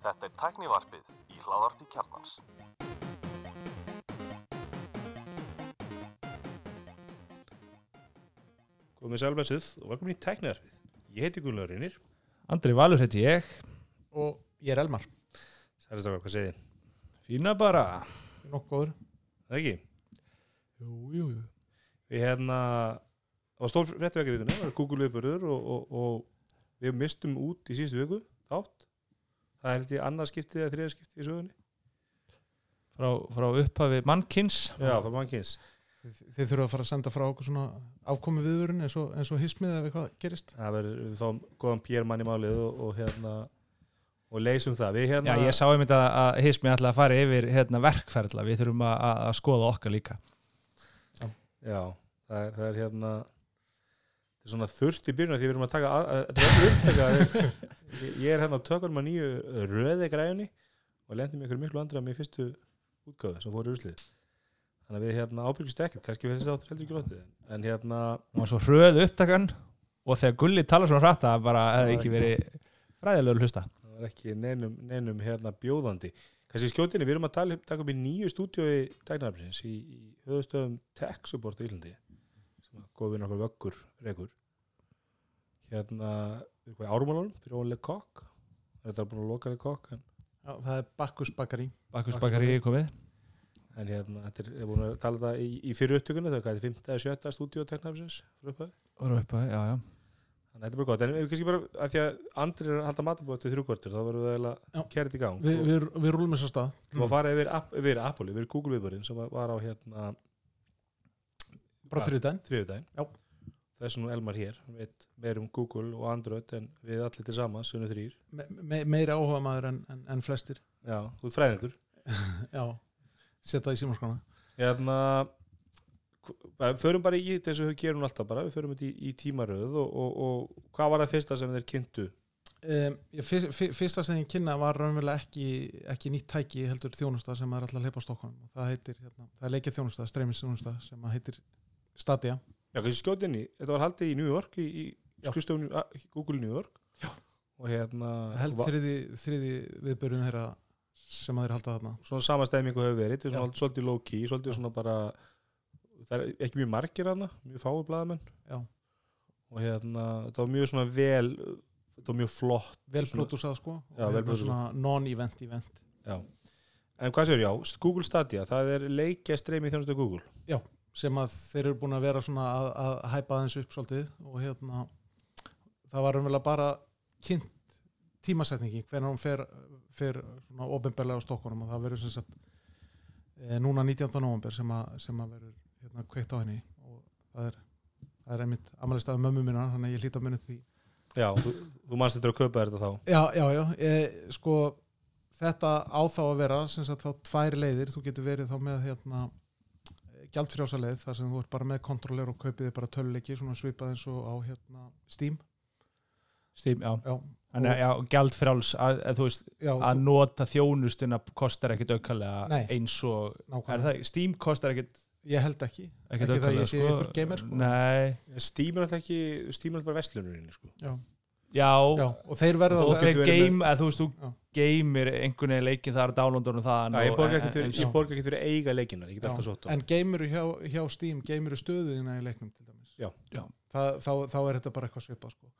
Þetta er tæknivarpið í hláðarpi kjarnans. Komið sælmessuð og velkomin í tækniðarfið. Ég heiti Gunnar Reynir. Andri Valur heiti ég og ég er Elmar Sælast okkar, hvað segið þið? Fína bara nokkuð góður Það ekki? Jú, jú, jú Við hérna, það var stór fréttavekja vikuna, það var Google viðbörður og, og, og við mistum út í síðustu viku, þátt. Það er held ég annað skiptið eða þriða skiptið í sögunni. Frá, frá upphafi mannkins Já, var mannkins. þið, þið þurfa að fara að senda frá okkur svona afkomi viðvörun eins og, eins og hismið ef eitthvað gerist Það verður, fáum góðan Pér mann í málið og, og hérna, og leysum það. Við hérna, Já, ég sá einmitt að, að hismi ætla að fara yfir hérna, verkferðla, við þurfum að, að að skoða okkar líka Já, það er, það er hérna það er svona þurft í byrjun því við erum að taka þetta er öll upptaka ég, er hérna á tökunum að nýju röði græjunni og lendum ykkur miklu andra með fyrstu útgáðu sem fóru úrslið þannig að við hérna ábyrgist ekkert kannski við þessi áttur heldur ekki lóttið en hérna, og svo hröð upptakan og þegar Gulli tala svona hratt að bara hefði ekki verið fræðilegur hlusta. það var ekki neinum, neinum hérna bjóðandi. Kannski skjótinni, við erum að tala, taka upp í nýju tæknarafsins í, sem að góðvinn okkur vöggur rekur. Hérna eitthvað árumálunum fyrir óanlega kokk þetta er búin að loka leik kokk en, Já, það er Bakkus bakari Bakkus bakari komið. En hérna, þetta er, er búin að tala þetta í, í fyrir upptökunni, það er hvað, 5. eða 7. stúdíó tæknarafsins fyrir upphæði og uppa, já, já. Þannig að þetta er bara gott, en ef við kannski bara að því að andri er að halda matabóð til þrjúkvartur þá verðum við eiginlega kerið í gang við, við, við rúlum þess að stað. Og að fara yfir, yfir Apple, yfir Google viðbörinn sem var á hérna bara þriðdæn þriðudaginn Já. þess nú Elmar hér, meir um Google og Android en við allir til saman sunnu þrýr, me, me, meiri áhuga maður en, en, en flestir. Já, þú ert fræðingur. Já, setja í símarskona hérna förum bara í þessu við gerum alltaf bara, við förum þetta í, í tímaröð og, og, og hvað var það fyrsta sem þeir kynntu? Um, fyr, fyrsta sem ég kynna var raunverulega ekki, ekki nýtt tæki heldur þjónusta sem er alltaf að leipa á Stokkon og það heitir, hérna, það er leikja þjónusta, streymis þjónusta sem heitir Stadia. Já, kannski skjótinni, þetta var haldið í New York í, í Já. a- Google New York. Já. og hérna held þriði, þriði viðbörun þeirra sem að þeir halda þarna. Svona sama stæmingu hefur verið, þetta er Já. svolítið low key, svolítið svona bara það er ekki mjög margir aðna mjög fáið blaðamenn. Já. og hérna, þetta var mjög svona vel þetta var mjög flott. Vel Svona- pródúsað sko. Já, vel non-event event. Já. en hvað séu, já, Google Stadia það er leikja streymi þjónustu Google sem að þeir eru búin að vera svona að, að hæpa aðeins upp svolítið og hérna það var umvel bara kynnt tímasetningi hvernig hún fer, fer svona ofinberlega á Stokkunum og það verður sem sagt e, núna 19. november sem að, sem að verður hérna, kveikt á henni og það er, það er einmitt amalistafið mömmu minna þannig að ég hlýta að munið því já, þú, þú manst þetta að kaupa þetta þá Já, já, já, e, sko þetta á þá að vera sem sagt þá tvær leiðir, þú getur verið þá með hérna gjaldfrjása leið þar sem þú ert bara með kontroller og kaupið þig bara töluleiki svona svipað eins og á hérna Steam. Stím, já, Já, þannig að já, gjaldfráls að, að veist, já að þú, nota þjónustuna kostar ekkit aukalega Nei. eins og, er það, Steam kostar ekkit ég held ekki. Ekki það ég sé einhver gamer, sko. Nei, Steam er alltaf ekki, Steam er alltaf bara vestlunurinn sko. Já, já, já og þeir verða og það. þeir game, að þú veist, þú Já. geimir einhvern veginn leikið þar downloadunum það já, ég borga ekki fyrir, Já. ég borga ekki fyrir eiga á en geimuru hjá, hjá Steam geimuru stöðina í leiknum til dæmis Já. Já. Það, þá, þá er þetta bara eitthvað svipað sko.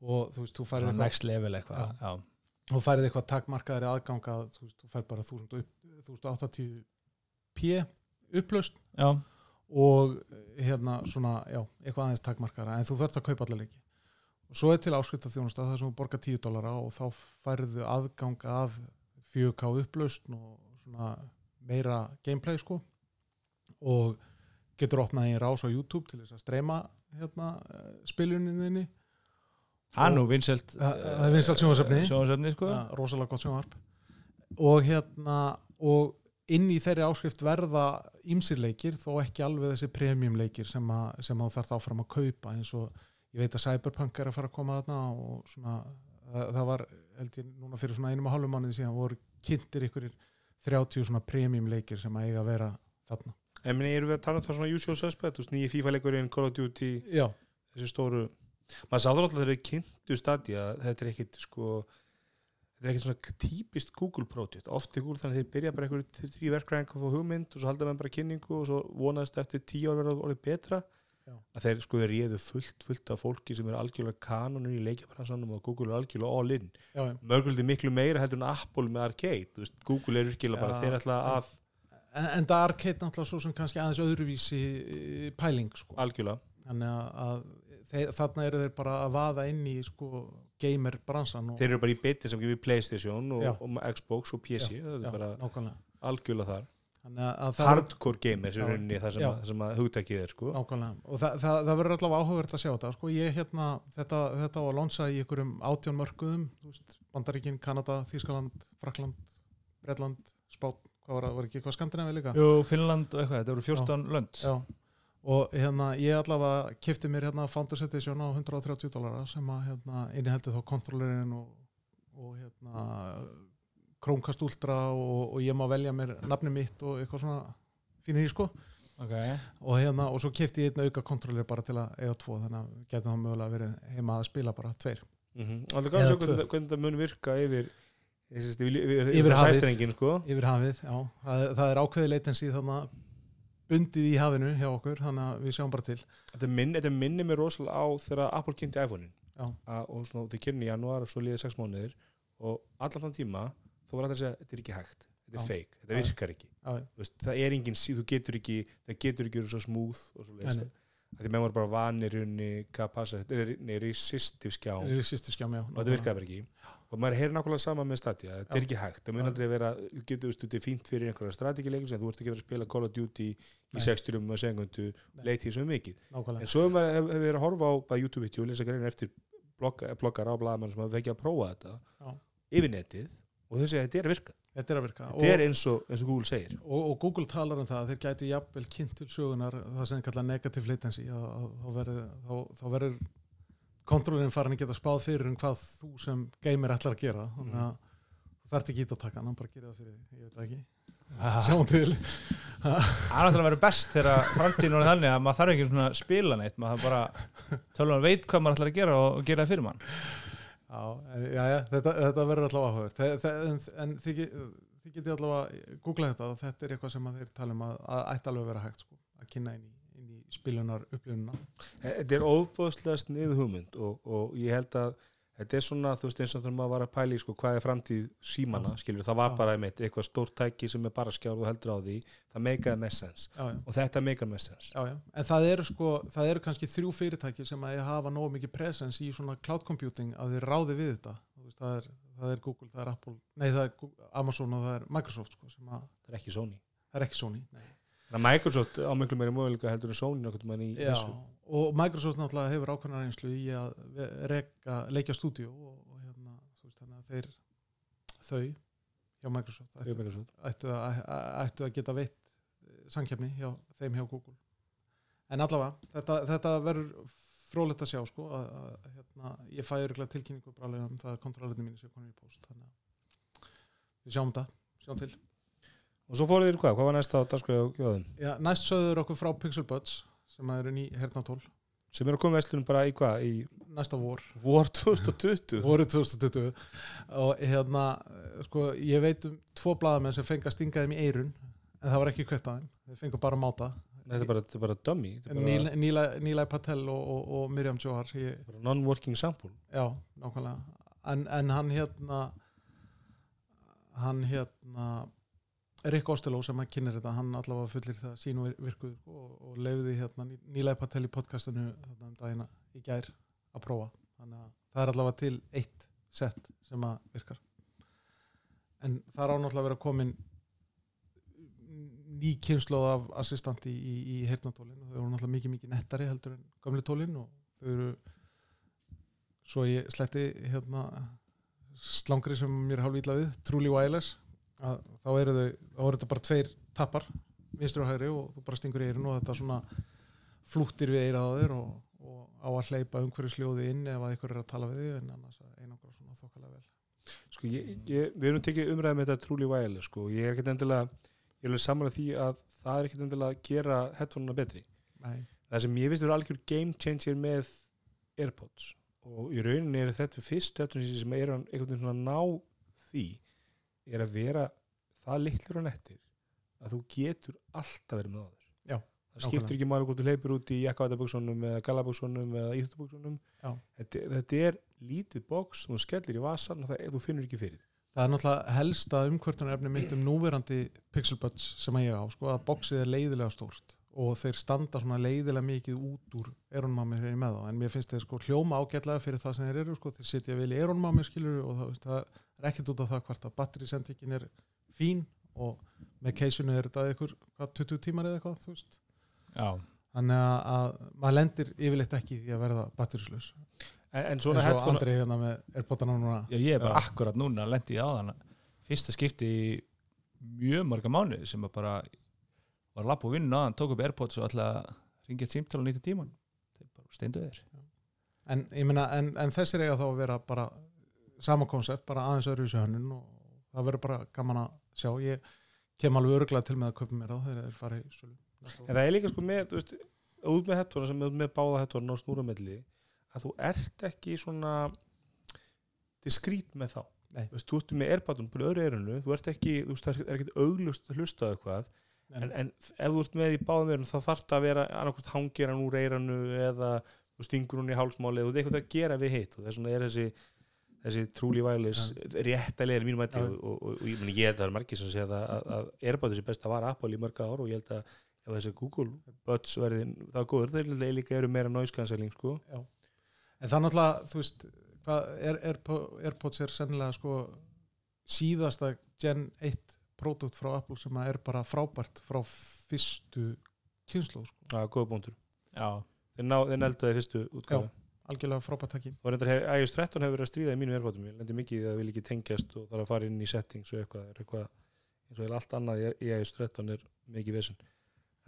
og þú veist, þú eitthvað next level eitthvað já. þú færið eitthvað takmarkaðari aðgang að þú, þú færið bara 1000 upp- 1080p upplaust og hérna svona, já, eitthvað aðeins takmarkara en þú þarft að kaupa allar leiki og svo er til áskrifta þjónusta þar sem þú borgar 10 dólara og þá færðu aðgang að 4K upplaust og svona meira gameplay sko og getur opnað í rás á YouTube til þess að streyma hérna spiljuninni það er nú vinselt Það- er vinsælt sjónvarpsefni. sjónvarsefni sko. rosalega gott sjónvarp og hérna og inn í þeirri áskrift verða ýmsir leikir þó ekki alveg þessi premium leikir sem, a, sem þú þarf áfram að kaupa eins og ég veit að Cyberpunk er að fara að koma þarna og svona það, það var held ég núna fyrir svona einum og hálfum mánuði síðan voru kynntir ykkurir 30 svona premium leikir sem að eiga að vera þarna. En minni, erum við að tala um það svona usual suspect nýji FIFA leikurinn, Call of Duty já, þessi stóru maður sáður alltaf þegar þau kynntu stadja þetta er ekkit sko þetta er ekkert svona típist Google project. Oft er Google þannig að þeir byrja bara einhverju þrý verkræðing að fá hugmynd og svo halda með bara kynningu og svo vonaðist eftir tíu ár verða orðið betra. Að þeir sko réðu fullt, fullt af fólki sem er algjörlega kanonur í leikjabransanum og Google er algjörlega all in já, já. mörguldi miklu meira heldur en Apple með Arcade Þú veist, Google er virkilega bara Já. þeir ætla að En, en það er arcade náttúrulega svo sem kannski aðeins öðruvísi eh, pæling sko. algjörlega þannig að, að þeir, þarna eru þeir bara að vaða inn í sko, gamer bransan og, þeir eru bara í beti sem gefur Playstation og, Já. og Xbox og PC já, er bara algjörlega þar þannig að, að það hardcore gamers er Já. rauninni það sem, Já. að, sem að hugtækið er sko nákvæmlega og það, það, það verður allavega áhugavert að sjá þetta sko. ég hérna, þetta, þetta á að lonsa í einhverjum átjón veist, Bandaríkin, Kanada, Þískaland Frakland, Bretland, Spát hvað var var ekki eitthvað skandinavi líka Jú, Finnland og eitthvað, þetta voru 14 lönd Já, og hérna ég allavega kifti mér hérna Founders Edition á 130 dólara sem að hérna inniheldur þá kontrollerinn og, og hérna Chromecast Ultra og, og ég má velja mér nafni mitt og eitthvað svona fínir í sko. Okay. og hérna og svo kifti ég einn auka kontroller bara til að eiga tvo þannig að getum það mögulega verið heima að spila bara tveir. Mm -hmm. að Eða sjá hvernig, það- hvernig það mun virka yfir sést, yfir, yfir, Yfir hafið. sæstrengin sko? Yfir hafið, já, það, er- það er ákveði latency þannig að bundið í hafinu hjá okkur þannig að við sjáum bara til. Þetta, minn, þetta minnir mér rosalega á þegar Apple kynnti iPhone-in. Og svona, þau kynni í janúar og svo liðið sex mánuðir og allan þann tíma þá var þetta að segja þetta er ekki hægt, þetta er Já. fake, þetta virkar ekki. Veist, það er engin síð, þú getur ekki það getur ekki verið svo smúð og svo leist nei. því menn voru bara vanir unni nei, resistive skjá og er með þetta virkaði bara ekki. Og maður heyrir nákvæmlega sama með Stadia þetta er ekki hægt, það mun aldrei vera þú getur, þetta er fínt fyrir einhverja strategileikur sem þú ert ekki að vera að spila Call of Duty í Nei. 60 um og segundu Nei. leitið svo mikið. Nákvæmlega. En svo hefur maður hefur verið að horfa á YouTube-vídeó og lesa grein eftir blogga, bloggar á blaðamenn sem hafa fengið að prófa þetta yfir netið og þau segja að þetta er að virka. Þetta er að virka. Þetta er eins og, eins og Google segir. Og, og Google talar um það að þeir gætu jafnvel kynnt til sögunar það sem þeir kalla negative latency að, að, þá verður þá, þá verður kontrollin farin að geta spáð fyrir um hvað þú sem gamer ætlar að gera. Þannig að þú þarft ekki ít að taka hann, bara gerir það fyrir þig, ég veit það ekki. Það sjáum til. Er náttúrulega að vera best þegar framtíðin er þannig að maður þarf ekki svona að spila neitt. Maður þarf bara, tölvan veit hvað maður ætlar að gera og, og gera það fyrir mann já, en, já, já, þetta, þetta verður allavega þe- en, en þið, þið getið allavega googla þetta og þetta er eitthvað sem þeir tala um að, að ætti alveg að vera hægt sko, að kynna inn í, í spilunar upplifuna þetta er óbúðslega sniðu hugmynd og, og ég held að þetta er svona, þú veist, eins og þegar maður var að pæla í sko, hvað er framtíð símana, skilur, það var Já. bara einmitt, eitthvað stórt tæki sem er bara skjár og þú heldur á því, það meikaði með sens já, já. Og þetta meikaði með sens Já, já, en það eru sko, það eru kannski þrjú fyrirtæki sem að hafa nógu mikið presence í svona cloud computing að þeir ráði við þetta. Þú veist, það, er, það er Google, það er Apple nei það er Amazon og það er Microsoft sko, það er ekki Sony. Það er ekki Sony nei. Microsoft á miklu meiri möguleika heldur en Sony nokkuð mann í Já, þessu. og Microsoft náttúrulega hefur ákveðna reynslu í að reka, leikja stúdíu og, og hérna, þú veist, þannig að þeir þau hjá Microsoft ættu, Microsoft. ættu, að, ættu að geta veitt samkefni hjá þeim hjá Google. En allavega, þetta, þetta verður frólægt að sjá sko að, að hérna, ég fæ örgulega tilkynningu brálega um það að kontrollerni mínu sé konur í post þannig að við sjáum þetta, sjáum til og svo fóruð þér hvað, hvað var næsta á dagskvæði á gjóðum Já, næst sögður okkur frá Pixel Buds sem eru ný hernatól. Sem eru að koma vestlunum bara í hvað? Í næsta vor. vor 2020 voru 2020 og hérna, sko, ég veit um tvo blaðamenn sem fengi að stinga þeim í eirun en það var ekki kvett að þeim, þeir fengu bara að máta þetta er bara, þetta er bara dummy. Bara, Níla, Patel og, og, og Miriam Johar ég, non-working sample. Já, nákvæmlega. En, en hann hérna hann hérna Rick Ostelló sem hann kynir þetta hann allavega fullir það sínu virkuð og, og leiði hérna Níla Patel í podcastinu þarna um dagina í gær að prófa. Þannig að það er allavega til eitt sett sem að virkar. En það er ánáttúrulega að vera komin ný kynnslóð af assistanti í, í, í heyrnatólin og þau eru náttúrulega mikið mikið nettari heldur en gamli tólin og þau eru svo ég sletti hérna slangri sem mér hálf ítla við Truly Wireless að þá eru þau, þá eru þetta bara tveir tappar vinstri og hægri og þú bara stingur í eirinn og þetta svona flúttir við eirað á þér og, og á að hleypa umhverju sljóði inn ef að einhver er að tala við þig en annars einangra svona þokkalega vel. Sko, ég, ég, við erum tekið umræðið með þetta truly wireless sko. ég er ekkert endilega ég er alveg saman að því að það er ekkert endilega að gera headphone-una betri. Nei, það sem ég finnst eru algjör game changer með Airpods og í rauninni er þetta fyrst headphone sem er einhvern veginn svona ná því er að vera það litlir og nettir að þú getur alltaf verið með Já, það skiptir ekki máli hvort þú leipur út í jakkavætaböksunum eða galaböksunum eða íþjóttaböksunum þetta, þetta er lítið bóks þú skellir í vasan og það, þú finnur ekki fyrir. Það er náttúrulega helsta umkvörtunarefni mitt um núverandi Pixel Buds sem að ég á, sko, að boxið er leiðilega stórt og þeir standa svona leiðilega mikið út úr erónum á mér þegar ég er með þá, en mér finnst þeir sko hljóma ágætlega fyrir það sem þeir eru, sko, þeir sitja vel í erónum á mér skilur og það, það er ekkert út af það hvort að batterisendingin er fín og með keisunu er þetta ykkur hvað, 20 tímar eða eitthvað, þú veist. Já, þannig að, að maður lendir yfirleitt ekki því að verða batterislaus en, en eins svona og headphone Andri hérna með Airpodana núna. Já, ég er bara akkurat núna lendi í áðan fyrsta skipti í mjög marga mánuði sem að bara var lapp og vinna aðan, tók upp Airpods og ætla að ringja eitt símtal og nýta tíman þeir bara steindu þeir. En, ég meina, en, en þessir eiga þá að vera bara sama koncept, bara aðeins öðru í hönnun og það verður bara gaman að sjá. Ég kem alveg öruglega til með að kaupa mér á þegar þeir fara í sölu. En það er líka sko með þú veist, út með headphone sem er með báða headphone og snúramelli að þú ert ekki svona diskrít með þá. Nei. Þú veist, þú ert með erbátum på öðru eirunu þú ert ekki, þú veist, það er ekki auglust að hlusta á eitthvað en, en ef þú ert með í báðum þá þarf það að vera annarkvæmt hangir hann úr eiranu eða stingur hún í hálsmáli og þú ert eitthvað að gera við hitt og þess vegna er þessi þessi trúli vælis réttalegir mínum að Já. og, og, og, og ég, meni, ég held að það er margir sem segja það að, að erbátum sem best að vara Apple í mörga ár og ég held að ef þessi Google Buds verði það góður þeir líka eru meira noise cancelling sko. en það er náttúrulega, þú veist hvað, Air, Airpo, Airpods er sennilega sko síðasta Gen 1 produkt frá Apple sem er bara frábært frá fyrstu kynslu sko. það er góða búndur Já, þeir, ná, þeir neldu það í fyrstu útgáfu. Algjörlega frábært takki og reyndar hef, iOS 13 hefur verið að stríða í mínum erbátum ég lendi mikið í því að það vil ekki tengjast og þarf að fara inn í settings og eitthvað, eitthvað eins og er allt annað í, í iOS 13 er mikið vesen.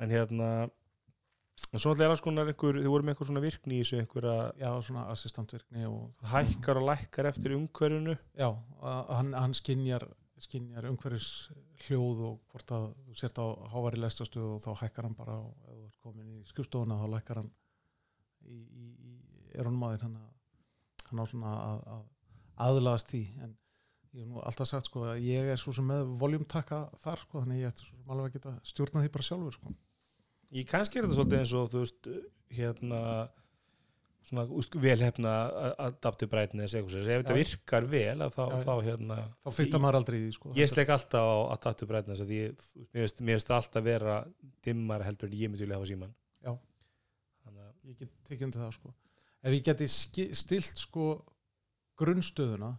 En hérna en svo alltaf er alls konar einhver þið voru með einhver svona virkni í þessu einhverja já, svona assistantvirkni og hækkar og lækkar eftir umhverfinu. Já, hann, hann skinjar skinjar umhverfis hljóð og hvort að þú sért á hávari lestastu og þá hækkar hann bara og ef þú ert komin í skjústofuna þá lækkar hann í, í, í erónum aðeins hann, hann á svona að, að aðlagast því. En ég hef nú alltaf sagt sko að ég er svo sem með voljumtakka þar sko þannig ég ætti svo sem alveg að geta stjórna því bara sjálfur sko. Ég kannski er þetta svolítið eins og þú veist hérna svona velhefna adaptive brightness ef þetta virkar vel þá, Já, þá hérna þá fyrta maður aldrei í því sko. Ég sleik alltaf á adaptive brightness að ég, mér finnst- alltaf vera dimmar heldur en ég myndi vilja hafa síman Já. þannig ég get tekið undir það sko. Ef ég geti stilt sko grunnstöðuna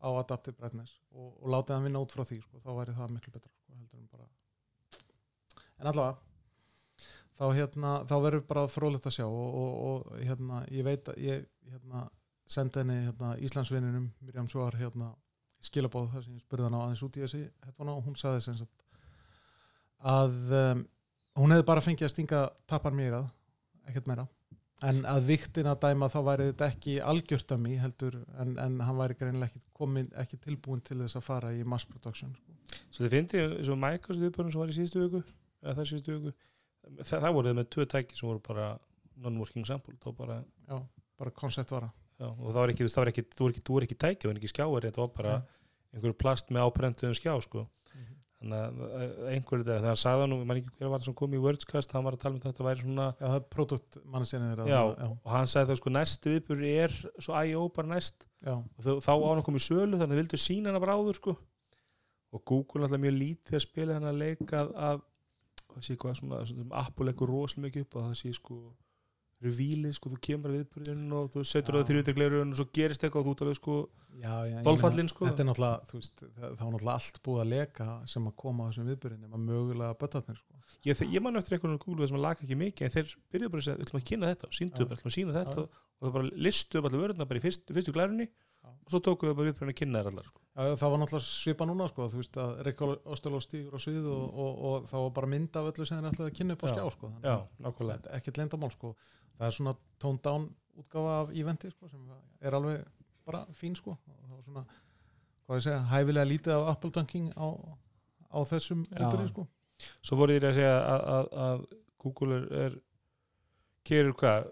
á adaptive brightness og, og látið hann vinna út frá því sko, þá væri það miklu betra sko, heldur en bara en allavega þá hérna, þá verður bara frólægt að sjá og, og, og hérna, ég veit að ég hérna, sendi henni hérna, Íslandsvininum Mirjam Svar hérna, skilabóð þar sem ég spurði hann á aðeins út í þessi og hún sagði sem sagt að um, hún hefði bara fengið að stinga tapar mér að ekkert meira en að viktin að dæma þá væri þetta ekki algjört að mig heldur en, en hann væri greinilega ekki, komin, ekki tilbúin til þess að fara í mass production sko. Svo þið fyndið eins og viðbörnum sem var í síðustu viku eða það síðustu viku það, það voru þið með tvö tæki sem voru bara non-working sample þá bara, já, bara koncept vara já, og það var ekki, það var ekki, þú voru ekki, voru ekki tæki, það var ekki skjáari þetta var bara einhverju plast með áprentuðum skjá sko. þannig að að einhverju þegar hann það nú, ég man ekki hver var það sem kom í Wordscast, hann var að tala um þetta væri svona, já, það er produkt mannstjæni þeirra já, já, og hann sagði það sko næsti viðbörn er svo I.O. bara næst já, og þau, þá á hann að koma í sölu þannig að vildu sína hana bara áður sko. og Google alltaf mjög lítið að spila hann að leika að, að það sé hvað svona, svona Apple leikur rosalega mikið upp og það sé sko revílið sko, þú kemur að viðbyrðin og þú setur það þrjútegleirun og svo gerist eitthvað og þú alveg sko já, já meina, sko. þetta er náttúrulega, þú veist, það, var náttúrulega allt búið að leka sem að koma á þessum viðbyrðin nema mögulega bötarnir sko. ég, ég man eftir einhvern Google sem að laka ekki mikið en þeir byrjuðu bara að segja, við ætlum að kynna þetta síndu upp, að sína þetta og það bara listu upp allir vörðuna bara í fyrst, fyrstu glærunni. Og svo tókuðu þau bara viðbyrðin að kynna þær allar sko. já, það var náttúrulega svipa núna sko, þú veist að Reykjál Óstölu stígur á svið og, og, og það var bara mynd af öllu sem þeir ætlaði að kynna upp á Já. skjá sko, þannig að er ekkert leyndamál sko. það er svona toned down útgáfa af eventi sko, sem er alveg bara fín sko. og það var svona hvað ég segja, hæfilega lítið af Apple dunking á, á þessum Já. viðbyrði sko. svo voru þér að segja að, að, að Google er, er gerir hvað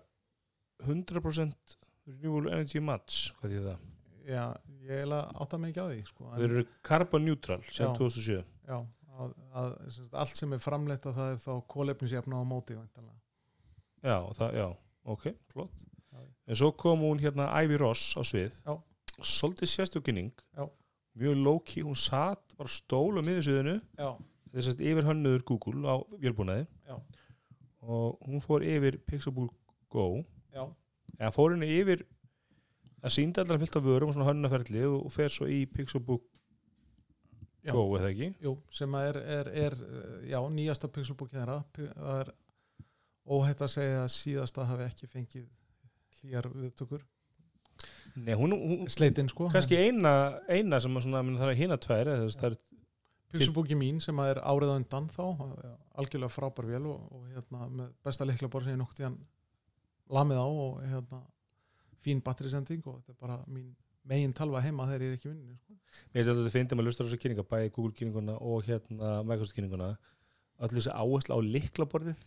100% renewable energy match hvað því það já, ég eiginlega átta mig ekki á því sko. þeir eru carbon neutral sem Já. 2007 já, að, að, sem sagt, allt sem er framleitt að það er þá kólefnisjafna á móti væntanlega. já, það, já, ok, flott en svo kom hún hérna Ivy Ross á svið Já. svolítið sérstökinning Já. mjög low-key, hún satt bara stól á miðursviðinu já, þess að yfir hönnuður Google á vélbúnaði Já. og hún fór yfir Pixelbook Go já, eða fór henni yfir að sínda allar fyllt af vörum og svona hönnaferli og fer svo í Pixelbook Já. Go eða ekki? Jú, sem að er, er, er já, nýjasta pixelbúki þeirra Pi- það er óhætt að segja að síðasta hafi ekki fengið hlýjar viðtökur. Nei, hún, hún sleitin sko. Kannski eina, eina sem að svona, það er hina tvær eða þú veist, það er pixelbúki mín sem að er árið á undan þá algjörlega frábær vél og, og hérna, besta leikla bara sem ég nokkuð hann lamið á og hérna, fín batterisending og þetta er bara mín megin talva heima þegar ég er ekki í vinninu sko. Mér finnst þetta að finna maður lustar á þessu kynninga bæði Google kynninguna og hérna Microsoft kynninguna. Allir þessi áherslu á liklaborðið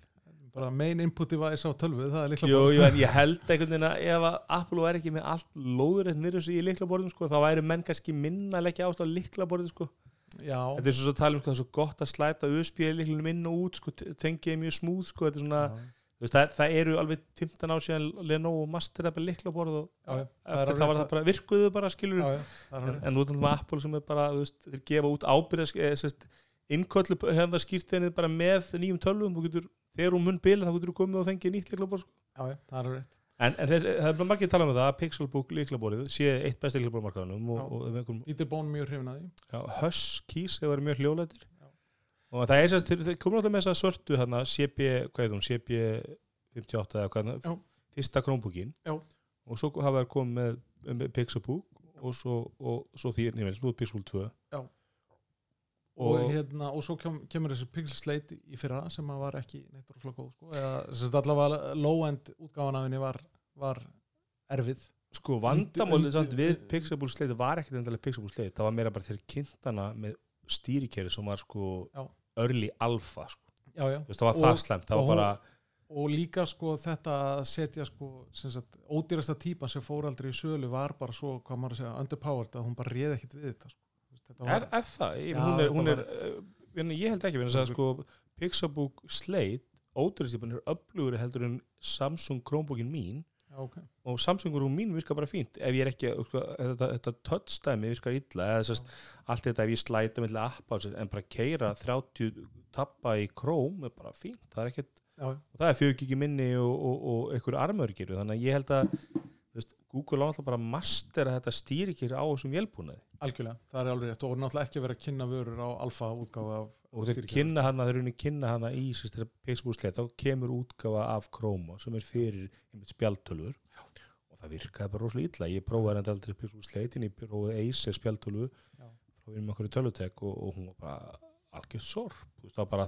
bara main input device á tölvu það er líkla Jú, jú, en ég held einhvern veginn að ef að Apple væri ekki með allt lóðurætt nýrjum sig í liklaborðum sko, þá væri menn kannski minna að leggja ást á liklaborðið sko. Þetta er svo að tala um sko, það er svo gott að slæta USB liklunum inn og út sko, tengið er mjög smúð sko, þetta er svona, já, veist, það, það eru alveg 15 ár síðan Lenovo Master Apple liklaborð og já, já, eftir það var það bara virkuðu bara skilur já, já, það en, en nú er þetta með Apple sem er bara veist, þeir gefa út ábyrða innköllu hefða skýrteinið bara með nýjum tölvum. Getur, þegar hún mun bila þá getur þú komið og fengið nýtt liklaborð sko. það en, en þeir, það er bara margir að tala um það að Pixelbook liklaborðið sé eitt besti einhverjum, Dieter Bón mjög hrifin að því. Já, Huskeys hefur verið mjög hljólætir Já. Og það er sérst, þeir, komur alltaf með þessa svörtu hana, CB, hvað er hún, CB 58 eða hvað, Já. fyrsta Chromebookin Já. og svo hafa þær komið með, með Pixelbook og svo, og svo því, nefnir, svo Pixelbook 2 Já. og, og, hérna, og svo kem, kemur þessi Pixel Slate í fyrra sem var ekki neitt rosalega góð sko. eða sagt allavega low-end útgáfan af henni var, var erfið sko vandamálið samt við undir- Pixelbook Slate var ekkert endalega Pixelbook Slate, það var meira bara þeir kynntana með stýrikeri sem var sko Já. Early alpha sko. já, já. Þú veist, það var Og- það slemt, það og var bara og líka sko þetta að setja sko sem sagt, ódýrasta típan sem fór aldrei í sölu var bara svo, hvað maður að segja, underpowered að hún bara réð ekkit við þetta sko. Þetta er, var, er það, ég, Já, hún er, hún er var- en ég held ekki, að sko Pixelbook Slate, óduristipun er öflugri heldur en Samsung Chromebookin mín já, ok, og Samsungur mín virkar bara fínt ef ég er ekki, sko, þetta, þetta touchstæmi virkar illa, eða sérst allt þetta ef ég slæta með appa en bara keira 30 tappa í Chrome er bara fínt, það er ekkert og það er fjög ekki minni og, og, og einhver armörgir, þannig að ég held að veist, Google á alltaf bara að mastera þetta stýrikir á þessum vélbúnaði. Algjörlega, það er alveg rétt og náttúrulega ekki verið að kynna vörur á alfa útgáfa af og þeir kynna hana, þeir runni kynna hana í þá kemur útgafa af Chroma sem er fyrir spjaltölfur og það virkaði bara rosalega illa. Ég prófaði hann aldrei Pixelbook-sleitin ég prófaði Acer spjaltölvu Já. frá vinum okkur í tölutek og, og hún var bara algjörð sorp, þú veist, það var bara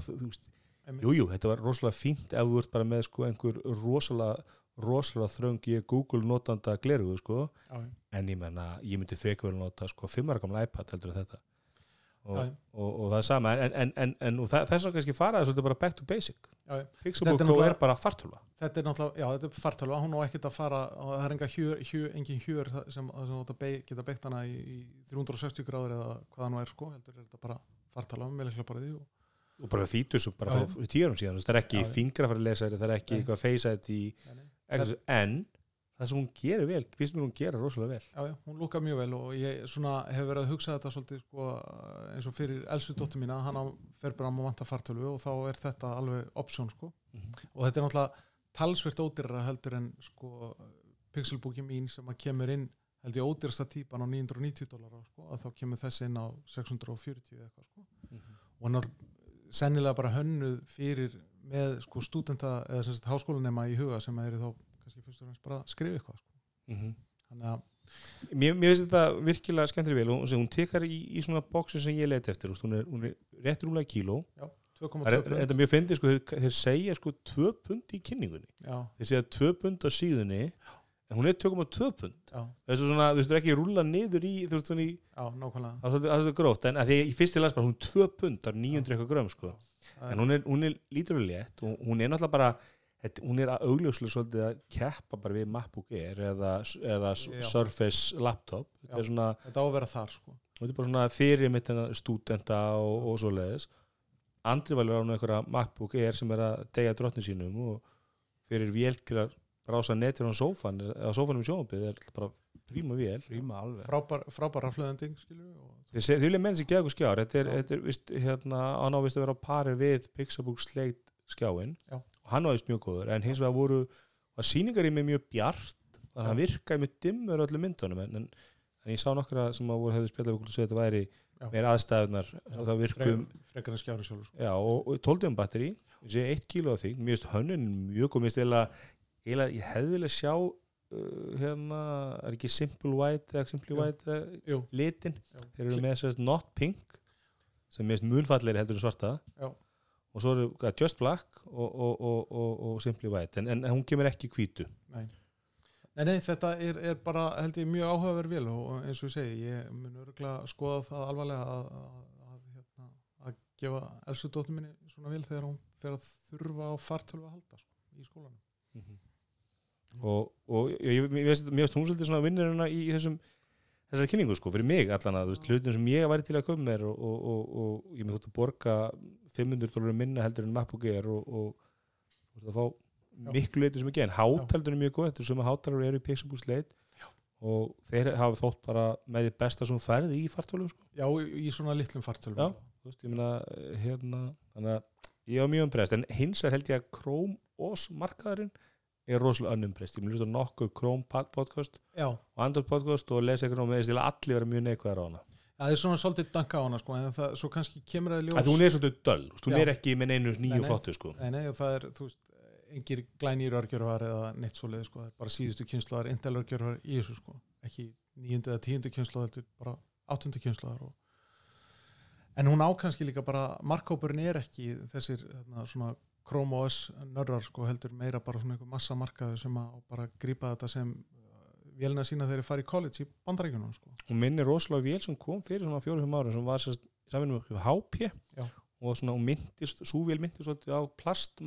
Einmitt. jú, þetta var rosalega fínt ef þú ert bara með sko einhver rosalega rosalega þröng ég Google notanda glerugu sko, já. en ég menna, ég myndi frekar vel nota sko fimmara gamla iPad heldur en þetta og, og, og það er sama en, en, en, þess vegna kannski fara það svolítið bara back to basic. Pixelbook Þetta er er bara fartölva. Þetta er náttúrulega, já þetta er fartölva hún á ekkert að fara, það er enga hjör, hjör, engin hjör sem, að geta beitt hana í, í 360 gráður eða hvað það nú er sko, heldur er þetta bara fartölva með leikla bara því og, og bara fítur sem bara fyrir tíu árum síðan það er ekki fingrafæri lesari það er ekki eitthvað nei. eitthvað, en það sem hún gerir vel, finnst mér hún gera rosalega vel. Já, já, hún lúkar mjög vel og ég svona hef verið að hugsa þetta svolítið sko, eins og fyrir elsu dóttur mína hann á fer bara að vanta fartölvu og þá er þetta alveg option sko. Og þetta er náttúrulega talsvert ódýrara heldur en sko pixelbooki mín sem að kemur inn held ég ódýrasta típan á 990 dólar sko, að þá kemur þessi inn á 640 eitthvað sko. Og hann sennilega bara hönnuð fyrir með sko stúdenta eða háskólanema í huga sem eru þá kannski fyrst og fremst bara skrifa eitthvað sko. Mhm. þannig að Mér, mér finnst þetta virkilega skemmtilega vel og hún, hún tekar í, í svona bóksin sem ég leiti eftir hún er, hún er rétt rúmlega kíló. Já, Það 2,2 pund. þetta mjög fyndið sko, þeir, þeir segja sko 2 pund í kynningunni. Já, þeir segja 2 pund á síðunni en hún er 2,2 pund. Já, þessu svona, þú veist, þú er ekki að rúlla niður í þú veist, já, nákvæmlega. Það er svolítið- gróft en að því ég fyrst til að bara hún er 2 pund, það er 900 eitthvað grömm sko. En hún er, hún er lítur og létt og hún er náttúrulega bara þetta, hún er augljóslega svolítið að keppa bara við MacBook Air eða, eða Já. Surface laptop. Þetta er svona, þetta á að vera þar sko. Þetta er bara svona fyrir mitt hennar stúdenta og, og svo leiðis andri valur á nú einhverja MacBook Air sem er að degja drottni sínum og fyrir vél til að rása netir á sófan eða sófanum í sjónbið er bara príma vél. Ríma alveg. Frábær, frábæra flöðending skilju og Þið seg- þið vilja menn sem geða okkur skjár. Þetta er, þetta er vist, hérna, hann ávist að vera á pari við Pixelbook Slate skjáin Já. Og hann ávist mjög góður en hins vegar voru var sýningar í mig mjög bjart þannig að hann virkaði mjög dimmur öllum myndunum en, en, en ég sá nokkra sem að voru hefðu spjallað okkur að þetta væri Já. meir aðstæðunar það virkum sko. já, og, og 12 batteri ég sé 1 kíló af því, mjög góð, mér finnst eiginlega eiginlega- ég hefði vilja sjá uh, hérna, er ekki Simple White eða Simply. White eða litin þeir eru með sérst not pink sem er munfallegri heldur en svarta Já. Og svo eru hvað, just black og, og, og, og, og simply white. En, en hún kemur ekki í hvítu. Nei. Nei, nei, þetta er, er bara, held ég, mjög áhugaverð vel og eins og ég segi, ég mun örgulega skoða það alvarlega að, að, að, hérna, að gefa Elsu dóttur minni svona vel þegar hún fer að þurfa á fartölu að halda sko, í skólanum. og, og ég, ég, mér finnst hún svolítið svona vinnurina í, í þessum þessari kynningu sko, fyrir mig allan að veist, hlutin sem ég væri til að koma mér og, og, og, og ég með þótt að borga 500 dólarum minna heldur en MacBook Air og, og þú veist að fá miklu leitur sem ekki en hátaldur er mjög góð, þetta er sem að hátalar eru í Pixelbook Slate og þeir hafa þótt bara með því besta sem færði í fartölum sko. Já, í, svona litlum fartölu. Já. þú veist, ég meina eh, hérna, þannig að ég var mjög umbreyst en hins vegar held ég að Chrome OS markaðurinn er rosalega önnumbreyst ég mun hlusta á nokkur Chrome pod- podcast Já, og Android podcast og lesa eitthvað með þess að allir vera mjög neikvæðar á hana það er svona svolítið danka á hana sko, en það, svo kannski kemur það í ljós. að hún er svolítið veist, hún er ekki með neinu Nei, nýju flottu sko. Nei, nei, það er, þú veist, engir glænýr örgjörvar eða neitt svoleið, sko, það er bara síðustu kynsluðar, Intel örgjörvar í þessu, sko, ekki níundu eða tíundu er bara áttundu kynsluðar og en hún á kannski líka bara, markkópurinn er ekki þessir, þarna, svona Chrome OS nörrar, sko, heldur meira bara svona einhver massa markaður sem að bara grípa þetta sem vélina sína þegar þeir fara í college í bandaríkjunum, sko. hún minnir rosalega vél sem kom fyrir svona fjórum árum sem var saman með HP Já. og svona hún myndist, sú vél myndist svolítið á plast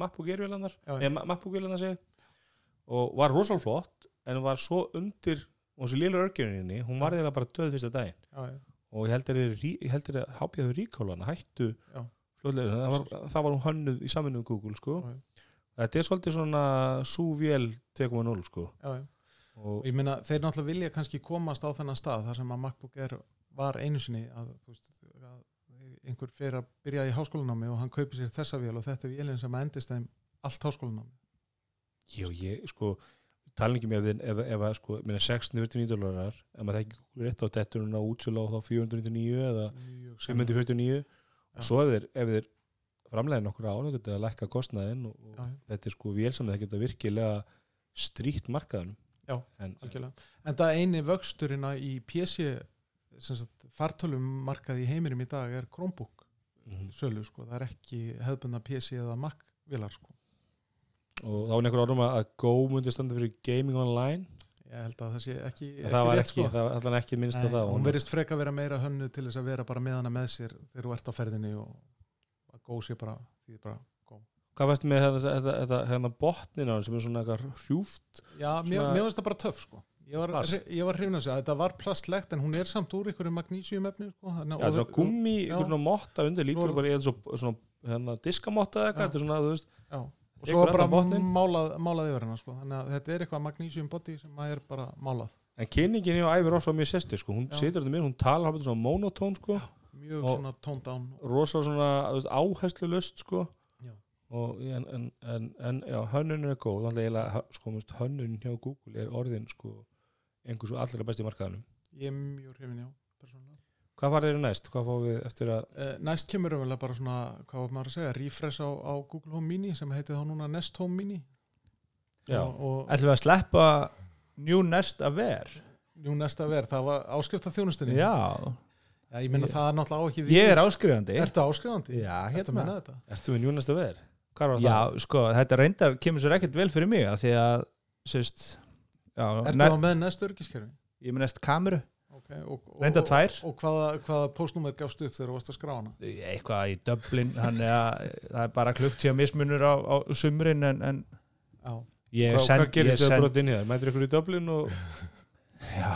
segi og var rosalega flott en var svo undir og þessu lélur örgjuninni, hún var þeirra bara döð fyrsta daginn. Já, já, og ég heldur að, að HP hefur ríkálana hættu fljóðlega, það var, það var hún hönnuð í samvinnu Google sko, þetta er svolítið svona sú vél 2.0 sko. Já. Og og ég meina þeir náttúrulega vilja kannski komast á þennan stað þar sem að MacBook Air var einu sinni að, veist, að einhver fyrir að byrja í háskólanámi og hann kaupi sér þessa vél og þetta er vélinn sem endist þeim allt háskólanámi Já, ég, sko, tala ekki með ef, ef, ef að, sko, minna 649 dólarar ef maður þekki Google rétt á detturinn á útsölu á þá 499 eða Mjög 549 Já. og svo ef þeir, ef þeir framlega nokkur ár þá geta að lækka kostnaðinn og, og þetta er sko vél sem það geta virkilega strýtt markaðunum Já, en, algjörlega en það eini vöxturinn að í PC fartölum markaði í heiminum í dag er Chromebook Mhm. sölu sko, það er ekki hefðbundna PC eða Mac vélar sko og þá er einhver orðum að Go myndi standa fyrir Gaming Online ég held að það sé ekki, en það var rétt, ekki, sko. það var ekki minnst á það hún og verðist freka vera meira hönnu til þess að vera bara með hana með sér þegar þú ert á ferðinni og að góð sér bara því bara hvað veist með þetta, þetta, þetta hérna botnin á hann sem er svona eitthvað hrjúft? Já, mér, finnst það bara töff sko. Ég var, var hrifin að segja, þetta var plastlegt en hún er samt úr einhverju magnísium efni sko, þannig Já, að- svona gummi, einhvern svona motta undir lítur bara eða svo, svona hérna, diskamotta eða eitthvað, þetta er svona, þú veist já, og svo bara málað, málað yfir hana sko, þannig að þetta er eitthvað magnísium body sem að er bara málað. En kynningin hjá Ævi Ross var mjög sesti, sko, hún situr þetta mér, hún talar hafði svona monotón, sko, mjög svona toned down. rosa svona, áherslu lust, sko. Og en, en, en, en já, hönnun er góð, sko, veist, hönnun hjá Google er orðin, sko einhversu allra besti markaðanum ég er mjög hrifin, já, persónulega Hvað var þeirra næst? Hvað fáum við eftir að Uh, næst kemur umvel bara svona, hvað var maður að segja, refresh á, á Google Home Mini sem heitir þá núna Nest Home Mini Já. og, og Ætlum við að sleppa New Nest að ver nú næsta verð, það var áskrift af þjónustinni Já, Já, ég meina Ég- það er náttúrulega á ekki ég er áskrifandi Ertu áskrifandi? Já, að hérna? Ertu við njúnasta veður? Hvað var Já, það? sko, þetta reyndar kemur sér ekkert vel fyrir mig að því að, sérst já, ne- á með næst örgiskerfi? ég með næst kameru Okay, og, og, Reyndar tvær. Og, og hvaða, hvaða postnúmer gafst upp þegar þú varst að skrá hana? eitthvað í er að það er bara klukkt tíða mismunur á, á sumrin en, en Hvað, send, hvað gerist send, brot inn í það? Mætir ykkur í Dublin og já,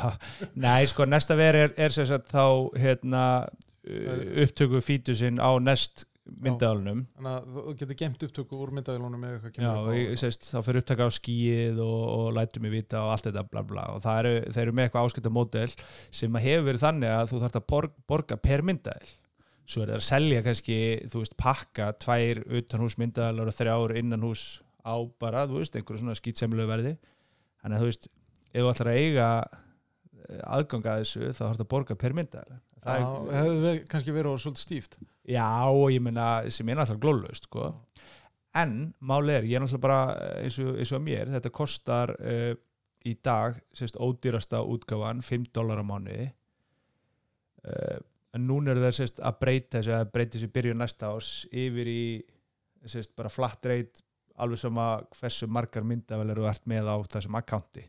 nei sko næsta veri er, er sem sagt þá hérna upptöku fítusinn á nest myndalunum þannig að þú getur gemt upptöku úr myndavélunum ef eitthvað Já, ég, sést, þá fyrir upptaka á skíið og, og lætum mig vita og allt þetta bla bla. Og það eru, eru með eitthvað áskipta módel sem hefur verið þannig að þú þarft að borga, borga per myndaðil svo er það að selja kannski, þú veist, pakka tvær utanhús myndaðilar og þrjár innanhús á bara, þú veist, einhverju svona skýtsemlu verði. Þannig að þú veist, ef þú ætlar að eiga eh, aðgang að þessu þá þarf að borga per myndaðil Hefur við kannski verið svolítið stíft. Já, og ég meina sem er náttúrulega glóðlaust sko. en máli er, ég er náttúrulega bara eins og, eins og mér, þetta kostar uh, í dag, sérst, ódýrasta útgáfan, 5 dólar á mánuði. Uh, en núna eru þeir sérst að breyta þessu að breyta þessu í byrjun næsta ás yfir í sérst, bara flat rate alveg sama hversu margar myndavel eru ert með á þessum accounti.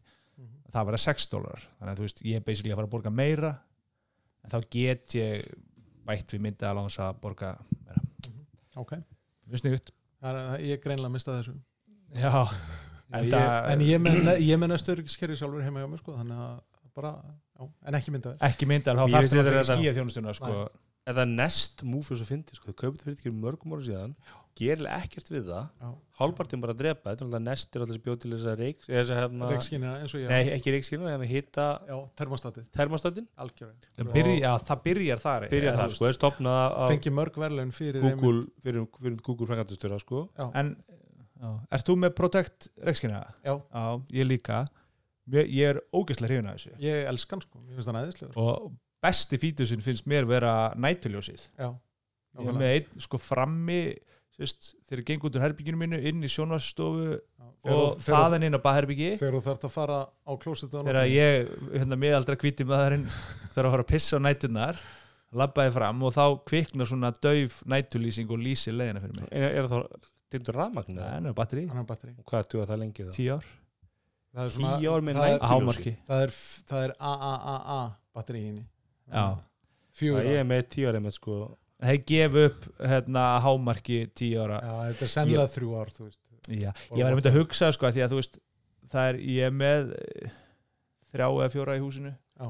Það verða 6 dólar þannig að þú veist, ég er basically að fara að borga meira en þá get ég bætt við mynda alveg að borga meira. Ok, mjög sniðut það er, ég er greinlega að mista þessu. Já, en, en, ég, en ég næstu öryggiskerfi sjálfur heima hjá mér sko, þannig að bara, já, en ekki myndavél ekki mynda þá Ég þarf veist það þetta er að þetta- skýja þjónustuna sko. það nest múf eins og fyndi sko, þau kaupið fyrir mörgum ára síðan gerir ekkert við það. Já. hálfpartin bara að drepa, þetta er alltaf nest er alltaf sem bjóð til þess að reik þess að hérna, reikskynina eins og ég. Nei ekki reikskina, það með hitta já, termostatin, algjörðin það, byrja, já, það byrjar þar byrja eða, það þú sko, er stopnað fengi mörg verðlaun fyrir Google, fyrir, fyrir Google frangatistöra sko. En já, ert þú með Protect reikskina? já, já, ég líka. Ég, ég er ógeðslega hrifin að þessu. Ég elskan sko, ég finnst það næðislegur og besti fítusinn finnst mér vera nætuljósið já, ég er með einn sko frammi sérst, þegar ég geng út úr herbygginu mínu inn í sjónvarsstofu og þaðan inn á baðherbyggi þegar þú þarft að fara á klósitu þegar ég, hérna miðaldra hvíti maðurinn þarf að fara að pissa á nætunar labbaði fram og þá kviknar svona dauf nætulýsing og lýsi leiðina fyrir mig. Er, er það tindur rafmagn eða? Nei, hann er batteri og hvað er það lengi þá? tíu ár. Það er svona Tíu ár með það, er, að hámarki. Það er, það er AAAA batteri í henni. Já. Það ár. ég er með tíu ára með sko þeir gefa upp hérna hámarki tíu ára. Já, þetta er sennilega þrjú ár Já, ég var að mynda að hugsa sko því að þú veist það er, ég er með eh, þrjá eða fjóra í húsinu já,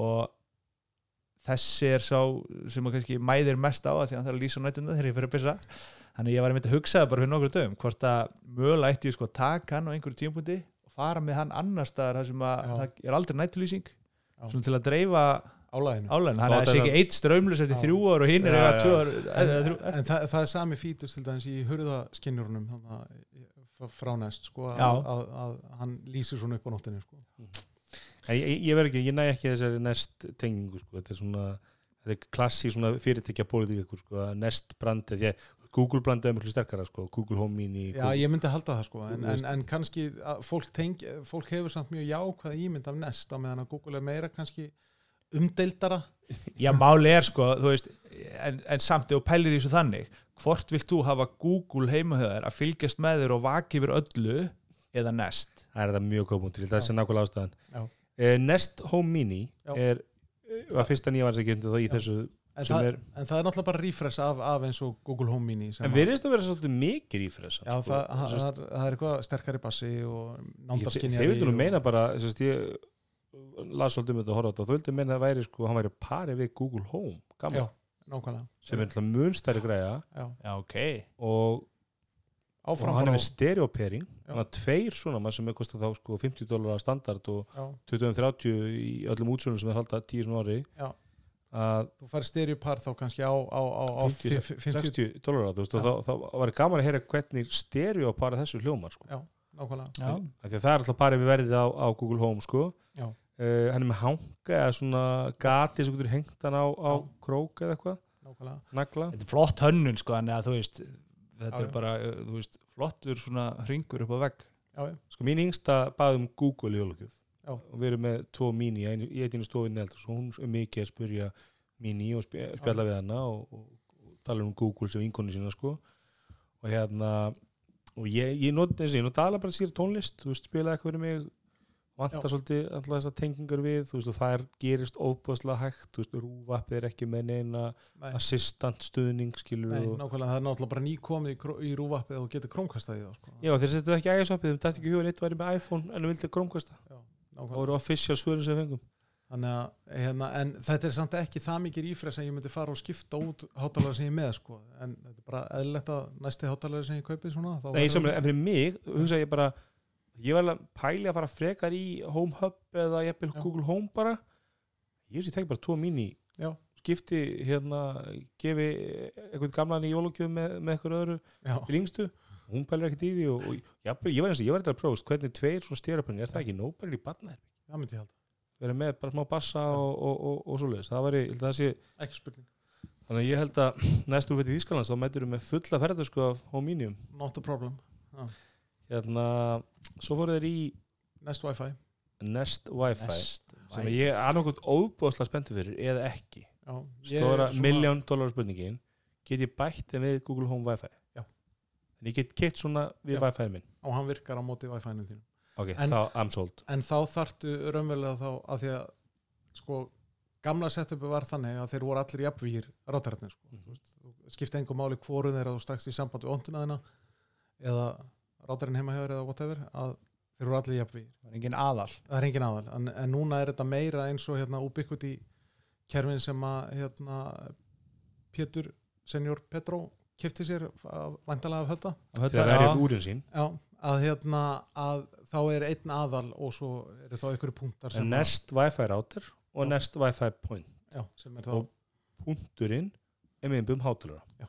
og þessi er sá sem að kannski mæðir mest á að því að hann þarf að lýsa á nætuna þegar ég fyrir að pissa. Þannig ég var að mynda að hugsa það bara fyrir nokkur dögum hvort að mögulega ætti ég sko að taka hann á einhverju tímpúndi og fara með hann annar staðar þar sem að það er aldrei nættulýsing svona til að dreifa álæðinu álæðin Þá þannig að það sé ekki eitt strömlus eftir Já. þrjú ár og hinn er Já, eða já. tvö ár en, það, það er sami fítus til dæmis í hurðaskinnjurunum þannig að frá næst sko, Já. að, að, að hann lýsir svona upp á nóttinu sko. Ég, ég verð ekki, ég næ ekki þessari nest tengingu sko, þetta er svona þetta er klassi svona fyrirtækja pólitík sko, að nest brandi, því að Google brandi er miklu sterkara sko, Google Home Mini Já, Google, ég myndi halda það sko en, en, en kannski að fólk, teng, fólk hefur samt mjög jákvæða ímynd af nest á meðan að Google er meira kannski umdeildara? Já, máli er sko, þú veist en, en samt þú pælir í þessu þannig hvort vilt þú hafa Google heimahöðar að fylgjast með þér og vaki yfir öllu eða Nest? Það er þetta mjög góðbúntur, það er nákvæmlega ástæðan. Eh, Nest Home Mini Já. er var fyrsta nýja vansakjöndu þá í Já. þessu en sem það, er, en það er náttúrulega bara refresh af, af eins og Google Home Mini en að- virðist að vera svolítið mikið fyrir Já, það, það, það, er, það er eitthvað sterkari bassi og Þeir nándarskinjari vildu nú og- meina bara sérst, ég las svolítið um þetta að horfa á þetta. Og þau vildu meina að það væri sko, hann væri pari við Google Home nákvæmlega. Sem er alltaf munstæri græða Já, Já, ok. Og, og hann er með stereopering. Hann har tveir svona maður sem er kostið þá sko 50 dólar standard og Já, 20-30 í öllum útsölunum sem er halda 10 svona ári. Já. að þú fær stereopar þá kannski á, á, á, á 50, 50, 50 60 dólar á þú veist og Já. þá, þá var gaman að heyra hvernig stereopara þessu hljómar sko. Nákvæmlega. Já, Af því að það er alltaf parið við verðið á, á Google Home sko. Já. uh, hann er með hanga eða svona gati sem getur hengt hann á, á krók eða eitthvað. Nákvæmlega. Nagla. Þetta er flott hönnun sko en þú veist þetta Já, er já. bara, þú veist, flottur svona ringur upp á vegg. Já, já, sko mín yngsta baði um Google í jólugjöf Já. og við erum með tvo mini ein, í einu stofinni eldur svo hún er mikið að spurja mini og spj- spjalla við hana og, og, og tala um Google sem vinkonu sína sko. Og hérna og ég, ég og nota alveg bara sér tónlist þú veist spilaði eitthvað fyrir mig vantar svolítið alltaf þessar tengingar við þú veist og það er gerist óbúðslega hægt þú veist, rúvappið er ekki með neina Nei, assistant stuðning skilur nei, og, nákvæmlega, það er náttúrulega bara nýkomið í, rúvappið og getur krómkastað í það sko. já þeir setja ekki iOS-appið, þeim dætti ekki hugað eitt væri með iPhone en þú vildi Chromecast Já, það nákvæmlega. voru official svörin sem fengum að, hérna, en þetta er samt ekki það mikið ífrið sem ég myndi fara og skipta út hátalara sem ég með, sko. En þetta er bara eðlilegt að næsti hátalara sem ég kaupi svona, Nei, samlega, en fyrir mig, hugsa ég bara ég var að pæli að fara frekar í Home Hub eða jafnvel Já. Google Home bara. Ég veist ég tek bara tvo mín í skipti hérna gefi eitthvað gamlan í jólugjöf með, með eitthvað öðru til yngstu. Hún pælir ekkert í því og, og jafnvel, ég var eins og ég var eitthvað að prófast hvernig tveir svona styrapönni, er það ekki nóbæri í barnaðir vera með bara smá bassa og, og, og, og svoleiðis það væri, það sé Ekki spurning. þannig að ég held að næstu fyrir Þýskalands þá mætur við með fulla ferðu sko af Hominium Not a problem. hérna, svo fóru þeir í Nest Wi-Fi. Nest Wi-Fi Best sem ég er annarkot óbúðslega spenntu fyrir eða ekki Já, stóra miljón dólar spurningin get ég bætt þeim við Google Home Wi-Fi Já. en ég get keitt svona við. Wi-Fi minn Og hann virkar á móti Wi-Fi-num þínum. Ok, En- þá I'm sold En þá þarftu raunverulega þá að því að, sko, gamla setupi var þannig að þeir voru allir jafnvígir rátararnir, sko. Þú veist, þú skipti engum máli hvoru þeirra þú stakst í samband við onduna þina eða rátarinn heima hefur eða whatever, að þeir voru allir jafnvígir. Það er engin aðal er engin aðal en, en núna er þetta meira eins og hérna ubiquity kerfin sem að hérna Pétur, senior Petró kifti sér vandalega af til að verja úrin sín já, að hérna að þá er einn aðal og svo eru þá einhverju punktar Nest Wi-Fi router og Já. Nest Wi-Fi point já, sem er þá Og- punkturinn er með einbjum hátalara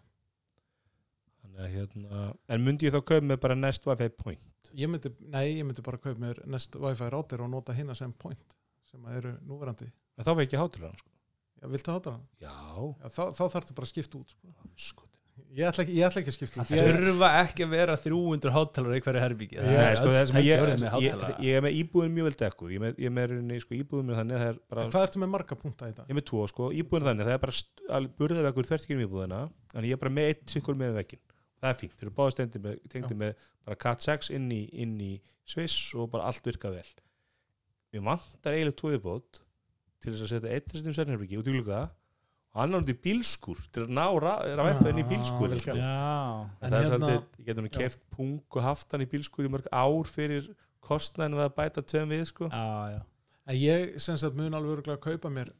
hérna en myndi ég þá kaupa með bara Nest Wi-Fi point ég myndi, nei, ég myndi bara kaupa mér Nest Wi-Fi router og nota hinna sem point sem eru núverandi en þá veit ekki hátalara sko. já, viltu hátta hann? já, Já, þá, þá þarftu bara að skipta út sko. sko. Ég, ætla ekki, ég ætla ekki að skipta út Það ég, þurfa ekki að vera 300 hátalara í hverju herbyggi Nei, sko, það sem ég, ég, er með íbúðin mjög vel dekkuð. Ég er með, er sko, íbúðin með þannig er bara hvað ertu með marga punkta í dag? ég er með tvo sko, íbúðin þannig það er bara burðaveggur þvertikinn íbúðina en ég er bara með eitt sikkur með vekkin það er fínt, þeir eru báðið stendir með, með bara Cat 6 inn í, inn í Sviss og bara allt virkað vel. Við vantar eiginlega tvo viðbót til þess að setja eitt þessum sérnherbyggi út í bílskur til að ná rafæðin í bílskur en En það er hérna- svolítið, ég getur nú keft pung og haft hann í bílskur í mörg ár fyrir kostnæðin við að bæta tveim við sko. Já, já En ég sem sagt mun alveg örugglega að kaupa mér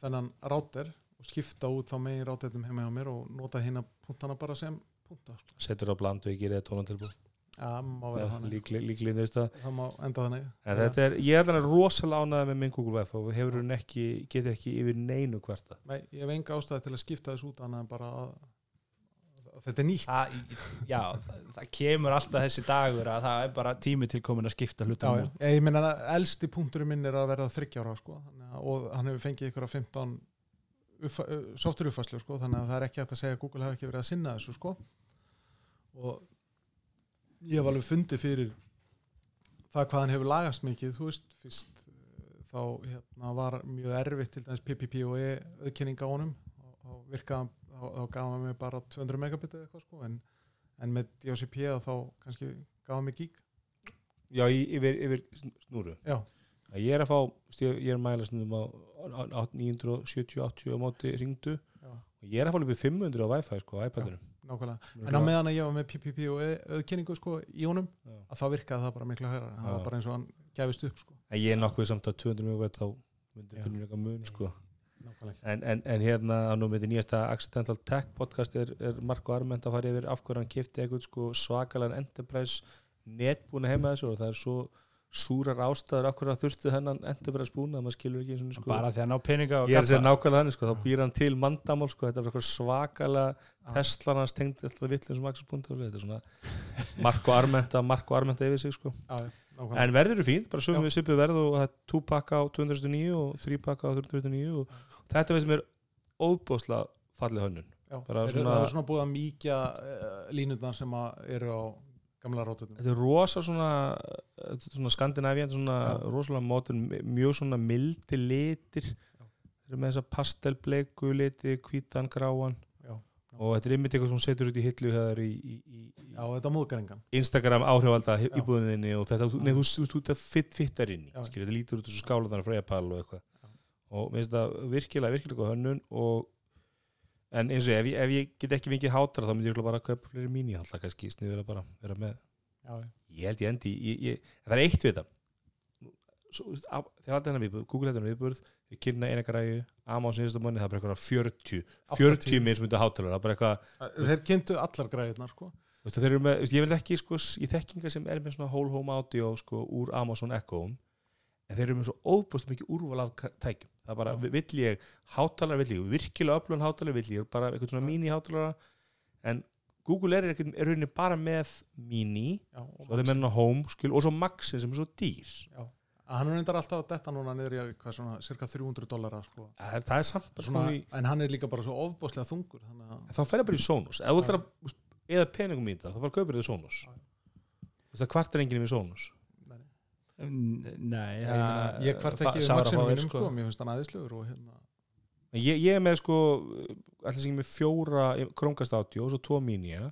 þennan ráter og skipta út þá megin ráternum heima hjá mér og nota hérna punktana bara sem punta. sko. setur á bland og ég gerir Já, líkli, líkli, Það má enda þannig. En Já. þetta er, ég er alveg rosalega ánægð með minn Google Wi-Fi og hefur hún ekki, getið ekki yfir neinu kvarta. Nei, ég hef enga ástæði til að skipta þessu út annað en bara að, að þetta er nýtt. Það, já, það, það kemur alltaf þessi dagur að það er bara tími til komin að skipta Já, hlutum já. Ég, ég meina að elsti punkturinn minn er að verða þryggjára sko, þannig að- og hann hefur fengið ykkur að 15 softur uppfæslu sko, þannig að það er ekki hægt að segja að Google hefur ekki verið að sinna þessu sko. og ég hef alveg fundið fyrir það hvað hann hefur lagast mikið þú veist, fyrst eh, þá hérna, var mjög erfitt til dæmis PPP og E auðkenning á honum og, virkaði, þá, þá gaf hann mig bara 200 megabit eða eitthvað sko, en, en með DHCP þá kannski gaf hann mig gig Já, yfir, yfir snúru. Já. Ég er að fá, ég er að mæla snúðum á, á, á 970-80 á móti ringdu Já. og ég er að fá í 500 á Wi-Fi sko á iPadinu. Nákvæmlega En á meðan að ég var með PPP og auðkynningu sko, í honum, Já. að þá virkaði það bara miklu höra það var bara eins og hann gæfist upp sko. En ég er nokkuð samt að 200 mjög þá myndir finnur eitthvað mun sko. En, en, en hérna nú með þetta nýjasta Accidental Tech podcast er, er Marko Arment að fara yfir af hverju hann kifti eitthvað sko svakalega enterprise netbúna heima þessu og það er svo súrar ástæður hverju hann þurfti þennan enterprise búna að maður skilur ekki eins og sko. Bara því að ná peninga og ég er að segja nákvæmlega þannig sko, þá býr hann til mandamál sko, þetta er eitthvað svakalega Já. Tesla hans tengdi alltaf vitlega sem Axel.ru þetta er svona Marko Armenta Marko Armenta yfir sig sko. Já, en verður eru fín, bara sögum við svipu verð og það er 2 pakka á 209 og 3 pakka á 309 og þetta veist er óbúslega fallið hönnun. Það er svona búið að mýkja uh, línutnar sem að eru á gamla rátutum þetta er rosa svona, þetta er svona skandinavían svona Já. rosalega mótun mjög svona mildi litir. Þeir eru með þessa pastelbleiku liti hvítan, gráan. Já. og þetta er einmitt eitthvað sem setur út í hillu þegar í, í, í, í já, þetta múðgæringan Instagram áhrifalda Já. íbúðinni og þetta, nei, þú, þú, þú, þú fit, fittar inn í þetta lítur út þessu skálaðan frá Epal og eitthvað. Og mér finnst það virkilega, virkilega hönnun og en eins og ég, ef ég, ef ég get ekki fengið hátar þá myndi ég bara að kaupa fleiri mín í alltaf kannski sniður að bara vera með já, já. ég held ég endi, ég, ég, það er eitt við á- þegar alltaf hennar viðbúð, Google þetta hennar viðbúð þeir kynna eina græju, Amazon síðustu manni það er bara eitthvað 40 40 80. mismundu hátalara, það er bara eitthvað þeir kynntu allar græðirnar sko. Þú veist, þeir eru með, ég vil ekki sko, í þekkinga sem er með svona whole home audio sko, úr Amazon Echo en þeir eru með svo óbúst mikið úrval af tækjum. Það er bara, Já. vill ég hátalara, vill ég virkilega öflun hátalara, vill ég bara eitthvað svona mini hátalara. En Google er, ekkert- er rauninni bara með mini, já, svo er það með home skil, og svo maxin sem er svo dýr. Já. Að hann er alltaf að detta núna niður í að hvað svona, cirka 300 dollara sko. það það er samt svona, svona í, en hann er líka bara svo ofbóðslega þungur þannig að það bara í Sonos. Að eða peningum í þetta þá bara kaupir þið Sonos. Það kvart er enginn við Sonos nei, Nei, ég, meina, ég kvart ekki Sára maksinu fáir, mínum sko. mér finnst hann aðeinslugur og hérna Ég, ég er með sko allir sem ég er með fjóra audio og svo tvo mínja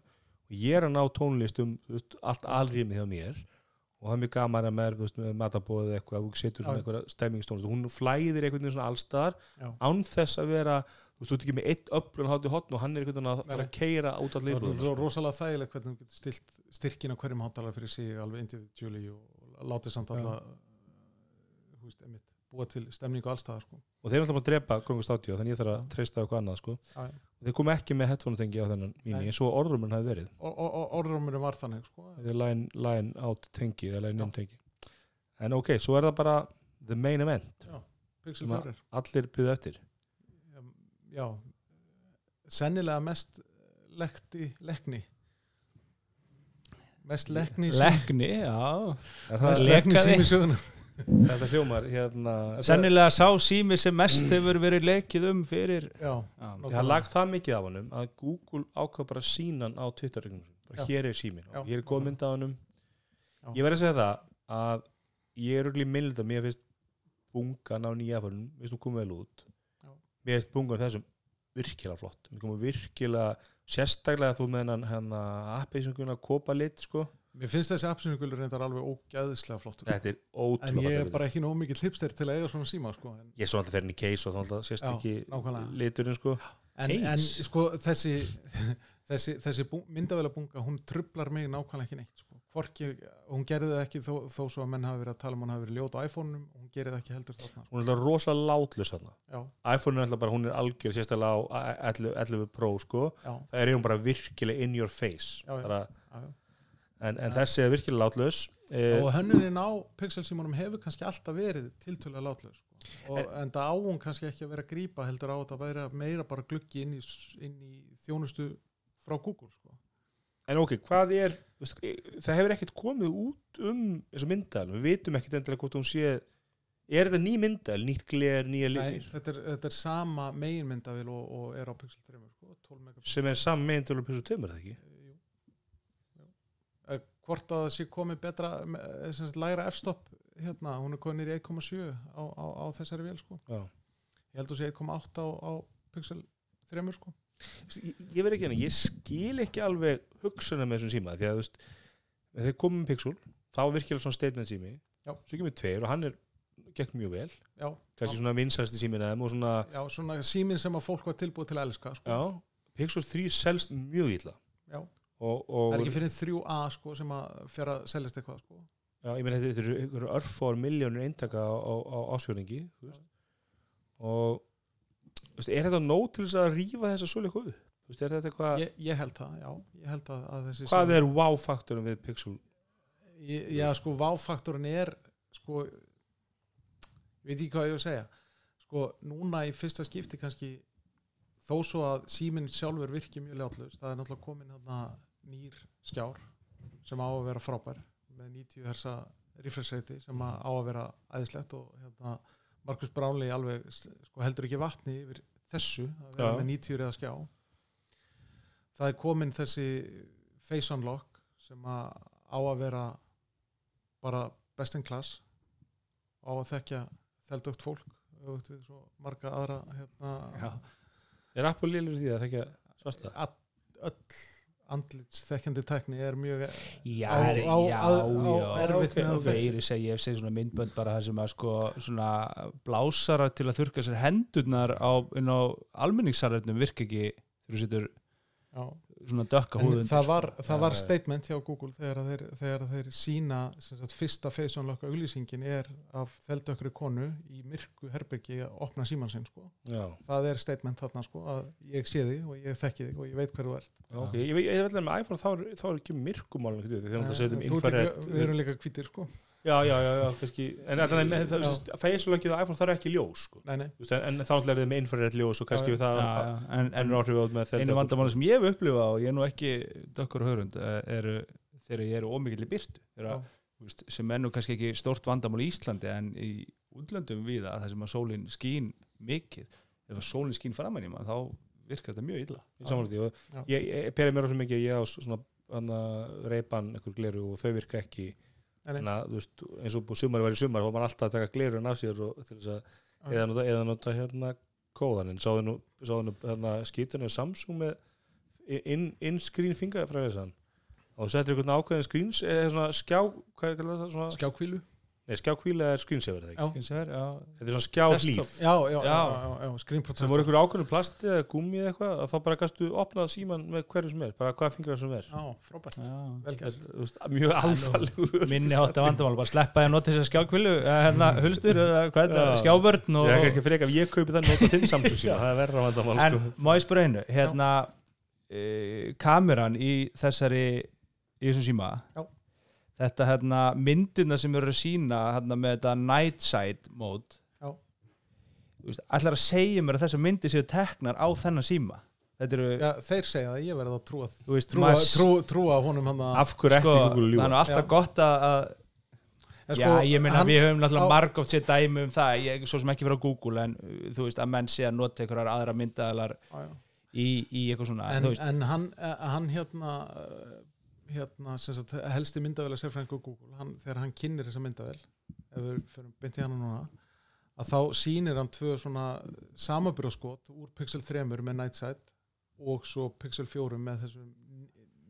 og ég er að ná tónlistum þú veist, allt alrýmið hjá mér. Og það er mjög gaman að með, þú veist, með matabóðið eitthvað að þú setur svona eitthvað stemmingstónlist og hún flæðir veginn svona allstar já, án þess að vera, þú veist, þú ert ekki með eitt öflun hátu hotn og hann er einhvern veginn að fara að keira út af það er svo rosalega þægilegt hvernig þú getur stilt styrkin á hverjum hátalar fyrir sig alveg individually og látið samt þú veist, einmitt, búa til stemningu allstaðar sko. og þeir er alltaf bara að drepa audio þannig ég þarf að treysta eitthvað annað sko. Þeir kom ekki með headphone-tengi á þennan mínu eins og orðrumurinn hafi verið. Og, og, og orðrumurinn var þannig sko. það er line, line out tengi line tengi. En ok, svo er það bara the main event. Pixel Sem að- 4 allir byggðu eftir. Já, já, sennilega mest lekti, lekni mest lekni Lekni, já. Er það, lekni lekaði. sími söguna þetta hljómar hérna, Sennilega sá sími sem mest hefur verið lekið um fyrir já, Já, ég har lagt það mikið af honum að Google ákvað bara sínan á Twitter bara Já. hér er símin, Já. hér er góð mynd af honum. Ég verð að segja það að ég er í mild að mér finnst bungan á nýja fórnum, veist þú komið vel út. Já. mér finnst bungan þessum virkilega flott, mér komið virkilega sérstaklega þú með hennan hérna, appi sem kunna kópa lit sko. mér finnst þessi appsinugulur reyndar alveg ógæðislega flottur þetta er en ótrúlega ég er bara ekki nóg mikill hipster til að eiga svona síma sko. en, ég er svo alltaf fyrir henni case og þá Já, ekki liturinn sko. en, en sko þessi þessi, þessi myndavela bunga hún trublar mig nákvæmlega ekki neitt sko. Hvorki, hún gerði það ekki þó, þó svo að menn hafi verið að tala um að hún hafi verið ljót á iPhone-um hún gerði það ekki heldur þarna hún er alltaf rosalega látlus þarna já, iPhone er alltaf bara, hún er algjör sérstaklega á 11, 11 Pro sko já, það er hún bara virkilega in your face Já, já. já. en, en þessi er virkilega látlus eh, og hönnunin á Pixel símanum hefur kannski alltaf verið tiltölulega látlega sko. og, en það á hún kannski ekki að vera að grípa heldur á að það væri meira bara gluggi inn í, inn í þjónustu frá Google sko. En ok, hvað er veistu, það hefur ekkert komið út um og myndal, við vitum ekkert endilega hvort hún sé er þetta ný myndal, nýtt gler, nýja Nei, litir þetta, er, þetta er sama meginmyndavél og, og er á Pixel 3 sko, 12 megapixel sem er saman meginn til að pissa tömur það ekki Jú. Jú. Eh, hvort að það sé komið betra eh, sagt, lægra f-stop hérna, hún er komið nýri 1,7 á, á, á þessari vél sko. Já. ég held að sé 1,8 á, á Pixel 3 sko. Ég, ég verð ekki hérna, ég skil ekki alveg hugsuna með þessum síma því að þú veist, þegar komum með Pixel þá virkilega svona statement sími Já. svo kemur tveir og hann er gekk mjög vel já, kannski svona vinsæsti símin eða og svona, já, svona símin sem að fólk var tilbúið til að elska sko. já, Pixel 3 selst mjög illa Já. og, og er ekki fyrir 3A sko, sem að fyrir að seljast eitthvað sko. já, ég meina þetta eru örfór miljónur eintaka á, á, á ásfjörningi og er þetta nóg til þess að rífa þessa svo eitthvað upp? Þú veist, er þetta eitthvað, ég, ég held það, já. Ég held að, að þessi hvað er wow-faktorum við Pixel? Ég- Já, sko, váfaktorin er sko ég veit ekki hvað ég að segja. Sko, núna í fyrsta skipti kannski þó svo að síminn sjálfur virki mjög ljátlust, það er náttúrulega komin þarna nýr skjár sem á að vera frábær með 90 hersa refresh rate sem á að vera æðislegt og hérna, Markus Brownlee alveg sko, heldur ekki vatni yfir þessu að vera Já. með 90 eða skjá það er komin þessi face unlock sem að á að vera bara best in class á að þekkja þeldugt fólk við svo marga aðra hérna, Já. er Apple lélur því að þekka svarta all, öll andlits þekkjandi tekni er mjög Já, Á- á- já, á- á erfitt Ok, með að þekkja. Veiri segi, ég hef segið svona myndbönd bara það sem að sko svona blásara til að þurka sér hendurnar á, á almenningssarðunum virka ekki þú setur Já. Svona dökka húðun það var, það var statement hjá Google þegar að þeir, þegar að þeir sína sem sagt, fyrsta face unlock auglýsingin er af þeldökkri konu í myrku herbergi að opna síman sinn sko. já, það er statement þarna sko, að ég sé þig og ég þekki þig og ég veit hver þú ert. Ok, ég, ég, ég veit að með iPhone þá er, þá er ekki myrkumál þegar það setjum Þú ert infrared við erum líka hvítir sko. Já, já, já, já, kannski en það, fæsulökið á iPhone það er ekki ljós sko. nei, nei. Veist, en, en þá er þið með infrared ljós og kannski Já, við það já, já. En, en en áhrif á með einu vandamáli sem ég hef upplifað og ég er nú ekki dökkur hörund er þegar ég er ómikill í byrtu sem er nú kannski ekki stórt vandamál í Íslandi en í útlöndum við að það sem að sólinn skín mikið ef að sólinn skín framan í mann þá virkar þetta mjög illa og Já. ég, ég peri mér á svo mikið ég á svona reypan einhver gleru og þau virka ekki. Þannig að þú veist eins og búið sumar var í sumar þá var maður alltaf að taka glerun af sér og Já. eða nota, eða nota hérna kóðan en sáðu nú, sáðu nú hérna, skýtunni Samsung með in, in screen fingerfræðisann og þú settir einhvern ákveðin svona skjá, hvað er það? Skjákvílu nei, skjákvíla er screensaver já, Finnst þér? Já. þetta er svona skjáhlíf já, já, já, Já. já, já, screen sem protector voru einhver ákveðin plasti eða gummi eða eitthvað að þá bara gastu opnað síman með hverju sem er bara hvaða fingrar sem er. Já, frábært, Já. vel gert. Þú veist, mjög alvarlegur minni átt að vandamál, bara sleppa ég að nota þess að skjákvilu hérna hulstur eða hvað er Já. þetta, skjábörn og, ég er kannski fyrir ef ég kaupi það nota þinn Samsung síma. Það er þetta hérna myndina sem eru að sína hérna með þetta night side mode Já. Þú veist, ætlar að segja mér að þessar myndir séu teknar á þennan síma þetta eru, já, þeir segja það, ég verði að trúa þú veist, trúa, maður- trú, trúa honum hann að af hverju sko, ekki Google það er ljúa alltaf Já. gott að, að En já, ég meina hann- við höfum náttúrulega á- margótt sér dæmi um það, ég svo sem ekki fyrir á Google en uh, þú veist að menn sé að nota einhverjar aðra myndaðalar Já, já. í, í eitthvað svona en, þú veist, en hann, eh, hann hérna eh, hérna sagt, helsti myndavel að sérfræðingu Google, hann, þegar hann kynir þessa myndavel ef við fyrir byndi hana núna að þá sýnir hann tvö svona samaburðaskot úr Pixel 3 með Nightsight og svo Pixel 4 með þessum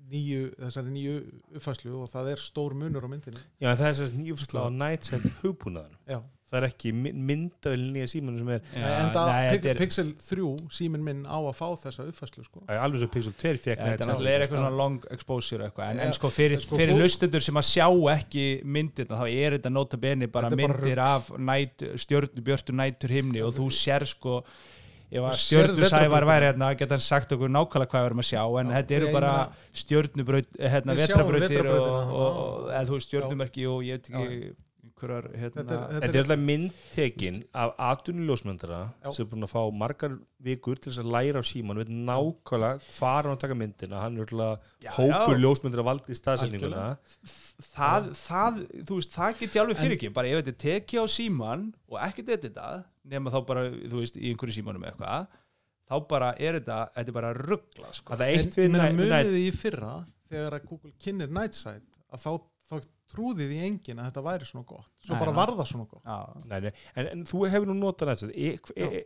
nýju, þessari nýju uppfæslu og það er stór munur á myndinni já, það er þess nýjufærsla á Nightset hugbúnaðan Já. Það er ekki myndavel nýja símanu sem er já, en það nei, er, Pixel 3 símin minn á að fá þessa uppfæslu sko. það alveg svo Pixel 2 fekk þetta er Nightset náttúrulega er eitthvað svona long exposure eitthvað, en, Já, en sko fyrir, sko, fyrir lustendur sem að sjá ekki myndirna, þá er þetta nota beni bara Þetta bara myndir af næt, stjörnu björtu nætur himni og þú sér sko Þú sérð stjörnu sævar vetrarbrautina. væri hérna geta hann sagt okkur nákvæmlega hvað við erum að sjá en Já, þetta eru bara stjörnubraut hérna, vetrabrautir og, og, og eða þú veist stjörnumerki og ég veit ekki einhverjar hérna, Þetta er- Þetta er alltaf myndtekin af atvinnuljósmyndara sem er búin að fá margar vikur til þess að læra á síman veit nákvæmlega hvar hann að taka myndina. Hann er alltaf hópur ljósmyndara valdi staðsendinguna það, það, þú veist, það get ég alveg fyrir ekki. Bara ef þetta tekið á síman og ekkert edita nema þá bara, þú veist, í einhverju símanum eitthvað þá bara er þetta, þetta er bara ruggla sko. Það er eitt við muniði í fyrra þegar að Google kynir Nightsight að þá, þá trúði því enginn að þetta væri svona gott. Svo Nei, bara nei. var það svona gott. Já, Nei, nei, en, en þú hefur nú notað næst er, er,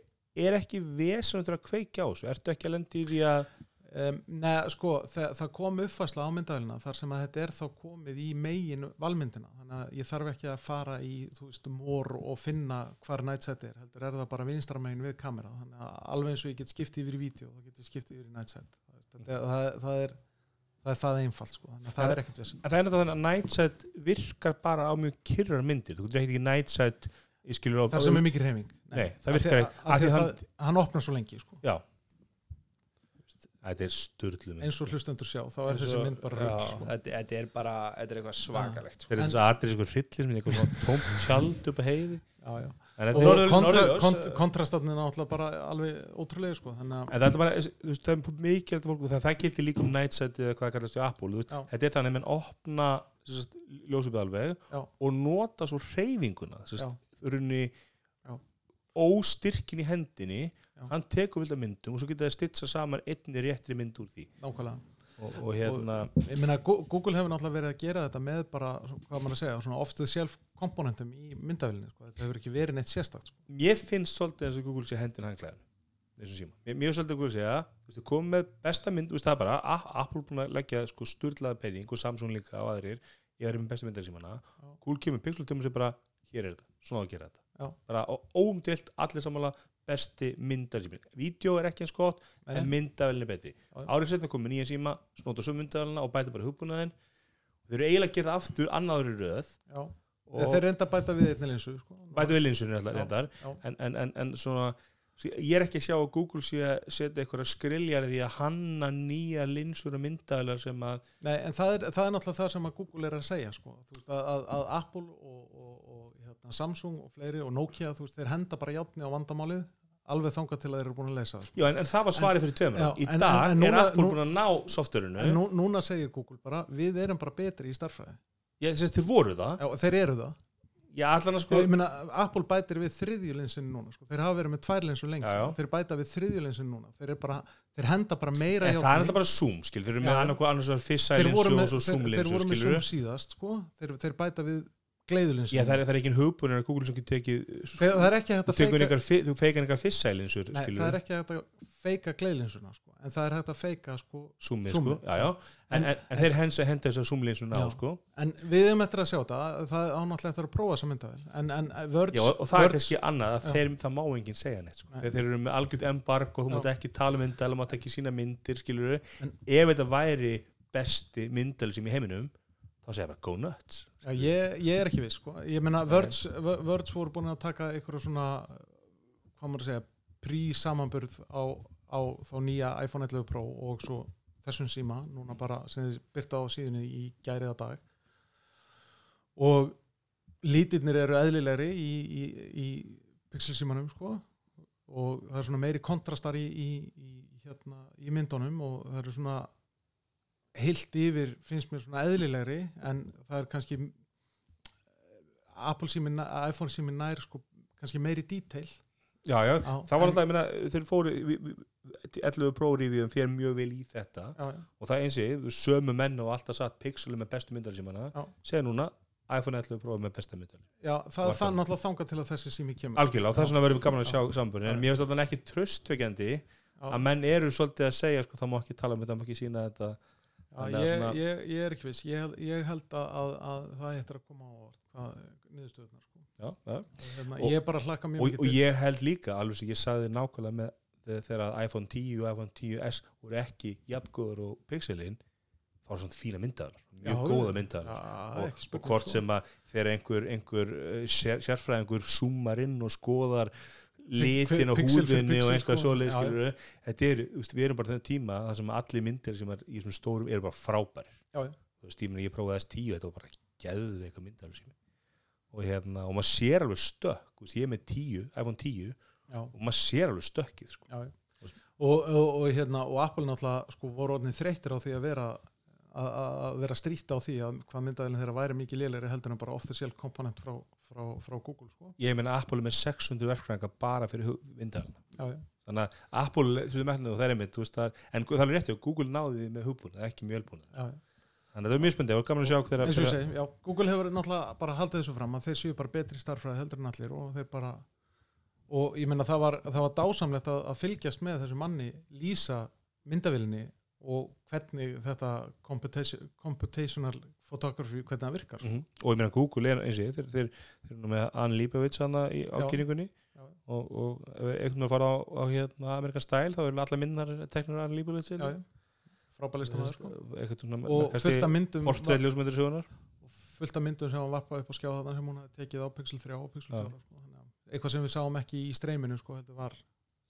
er ekki vesenum til að kveikja á þessu. Ertu ekki að lendi í því að um, Nei, sko, það, það kom uppfæsla á myndavælina þar sem að þetta er þá komið í megin valmyndina, þannig að ég þarf ekki að fara í, þú veist, mór og finna hvar Nightsight er, heldur er það bara vinstra megin við kamera, þannig að alveg eins og ég get skiptið yfir í vídeo, þá get ég skiptið yfir í það, það, það, það er það er það einfalt, sko, að það er ekkert vesen. að það er náttúrulega þannig að Nightsight virkar bara á mjög kyrrar myndir. Þú getur ekki Nightsight ég skilur á það sem er mikið reyfing Nei, það virkar ekki, af því hann- hann, hann opnar svo lengi, sko. Já. Þetta er sturlu mynd. Eins og hlustendur sjá, þá er þessi mynd bara já, rugl, sko. þetta, þetta er bara þetta er eitthvað svakalegt sko. þetta er þess að aðrið eitthvað hryllir með eitthvað tómt tjald upp að heiði. Já, já. Er, eh. kontrastatnin er náttúrulega bara alveg ótrúlega sko. þannig að en það er bara þú veist, það er mikilvægt fólk og það, það gildir líka um Nightsight eða hvað það kallast í Apple þú veist, þetta er þannig að menn opna ljósupið alveg Já. og nota svo hreyfinguna þess Já. að runni óstyrkin í hendinni Já. hann tekur vilda myndum og svo geta það stitsa saman einni réttri mynd úr því nákvæmlega og, og hérna ég meina Google hefur náttúrulega verið að gera þetta með bara, hvað maður að segja, svona off the shelf komponentum í myndavillinni, sko. þetta hefur ekki verið neitt sérstakt sko. ég finnst svolítið eins og Google sé hendin hangklæðin þessum síma mér, mér er svolítið að segja þú veist, komið með besta mynd, það er bara Apple búin að leggja sko sturlaða penning og Samsung líka og aðrir ég er með besta myndar símana Já. Google kemur Pixel til og bara hér er þetta, svona á að gera þetta Já. bara óumdelt allir samanlega besti myndar síminn vídeo er ekki eins gott Nei, en nei. myndavelin er betri árið setna komið nýja síma, snóta svo myndavelina og bæta bara hugbúnaðin þau eru eiginlega að gera aftur annaður í röð Já. þeir reynda að bæta við einnig linsu sko. bæta við linsunni alltaf reyndar já. en, en, en, en svona ég er ekki að sjá að Google sé að setja eitthvað skriljar því að hanna nýja linsur og myndavelar sem að Nei, en það er, það er náttúrulega það sem að Google er að segja sko. Veist, að, að Apple og, og, og hérna, Samsung og fleiri og Nokia veist, þeir henda bara játni á vandamálið alveg þangað til að þeir eru búin að leysa það. Já, en, en það var svarið fyrir tveimur Já, í en- dag en- en er núna- Apple búin að ná softverinu en nú, núna segir Google bara við erum bara betri í starffræði ég þess að þið voru það. Já, þeir eru það. Já, sko ég meina, Apple bætir við þriðjulinsin núna sko. þeir hafa verið með tvær linsur lengi. Já, já. þeir bæta við þriðjulinsin núna. Þeir, bara, þeir henda bara meira en það er alltaf bara Zoom skil, þeir eru með Já. annars var fissa þeir voru linsu með, og svo þeir, Zoom þeir voru með Zoom síðast sko. þeir, þeir bæta við gleiðulinsin já, það er, það er ekki hugbúin að Google sem getur tekið Þegar, það er ekki hægt þú að feika þú feikar einhver fissa linsur Nei, það er ekki hægt að feika gleiðlinsuna sko. en það er hægt að feika sko. Zoomið sko, já, já. En, En- en, þeir að henda þessar Zoom-linsuna á Já. sko. En við erum eftir að sjá það er ánáttúrulega eftir að prófa þessa myndavel en, en Words, Já, og það er kannski annað að þeir, það má enginn segja neitt sko. Þeir, eru með algjörð embark og þú mátt ekki tala myndal og mátt ekki sína myndir skilur En- ef þetta væri besti myndal sem í heiminum þá segja bara go nuts Já, ég, ég er ekki viss sko. ég meina Words, Words voru búin að taka einhverju svona hvað maður að segja prí-samanburð á, á þá nýja iPhone 11 Pro og svo þessum síma núna bara sem þið byrta á síðunni í gæriða dag. Og lítirnir eru eðlilegri í, í, í Pixel símanum sko. Og það er svona meiri kontrastar í, í, í, hérna, í myndunum og það eru svona heilt yfir finnst mér svona eðlilegri en það er kannski Apple sími, iPhone sími nær sko kannski meiri detail. Já, já, á, það var alltaf, ég meina, þeir fóru við- við- 11 Pro reviewum fyrir mjög vel í þetta. Já, já, og það eins og sömu menn og alltaf satt Pixel með bestu myndal sem hana segja núna iPhone 11 Pro er með besta myndal já, það er það- náttúrulega þangað til að þessi sími kemur. Algjörlega það er svona verður gaman að sjá Já. sambunni en mér finnst alltaf ekki tröstveikjandi að menn eru svolítið að segja sko, það má ekki tala um þetta, það má ekki sína þetta Já, ég, svona- ég, ég er ekki viss ég, ég held að, að, að það eftir að koma á niðurstöðunar sko. hérna, ég er bara að hlakka mjög Og, mikið og ég held líka, alveg sem ég sagði nákvæmlega með þegar- að iPhone 10 og iPhone 10s voru ekki jafngóður og Pixelin þá var svona fína myndaðar, mjög Já, góða já. myndaðar Já, og, og hvort sko. sem að þegar einhver, einhver uh, sér, sérfræðingur zoomar inn og skoðar litin og húðinni og eitthvað sko. svoleið þetta er, veist, við erum bara þennan tíma það sem allir myndir sem er í þessum stórum eru bara frábær Já, já. þú veist, ég, meni, ég prófaði S10 þetta var bara geðið eitthvað myndar og hérna, og maður sér alveg stökk veist, ég er með 10, iPhone 10 já, og maður sér alveg stökkið sko. Og, og, og, hérna, og Apple náttúrulega sko, voru orðin þreyttir á því að vera að, vera strýtt á því að hvað myndaðilin þeirra væri mikið lélegri heldur en bara off-the-shelf komponent frá, frá, frá Google sko. ég meina Apple er með 600 verkfræðinga bara fyrir já. þannig að Apple, þú veist með og það er einmitt það en það er rétt, já, Google náði því með hugbúna, ekki mjög elbúna þannig að það er mjög spöndið, er gaman að sjá þeirra og segi, já, Google hefur náttúrulega bara haldið þessu fram að þeir séu bara betri starffræði heldur en allir og þeir bara og ég meina það var, það var dásamlegt að, að fylgjast með þessu manni lýsa myndavilinni og hvernig þetta computation, computational photography, hvernig það virkar mm og ég meina Google er eins og ég, þeir, þeir, þeir eru nú með Ann Líbavits hana í, á Já. kynningunni Já. og, og ef veginn fara á, á hérna, Amerikan Style þá eru allar minnar teknur Ann Líbavits listamæður sko. og og fullt af myndum portrétt ljósmyndir sögunar og fullt af myndum sem hann varpaði upp á skjá þarna sem hún hafði tekið á Pixel 3 og Pixel 4 Já. sko. Þannig að eitthvað sem við sáum ekki í streyminu sko,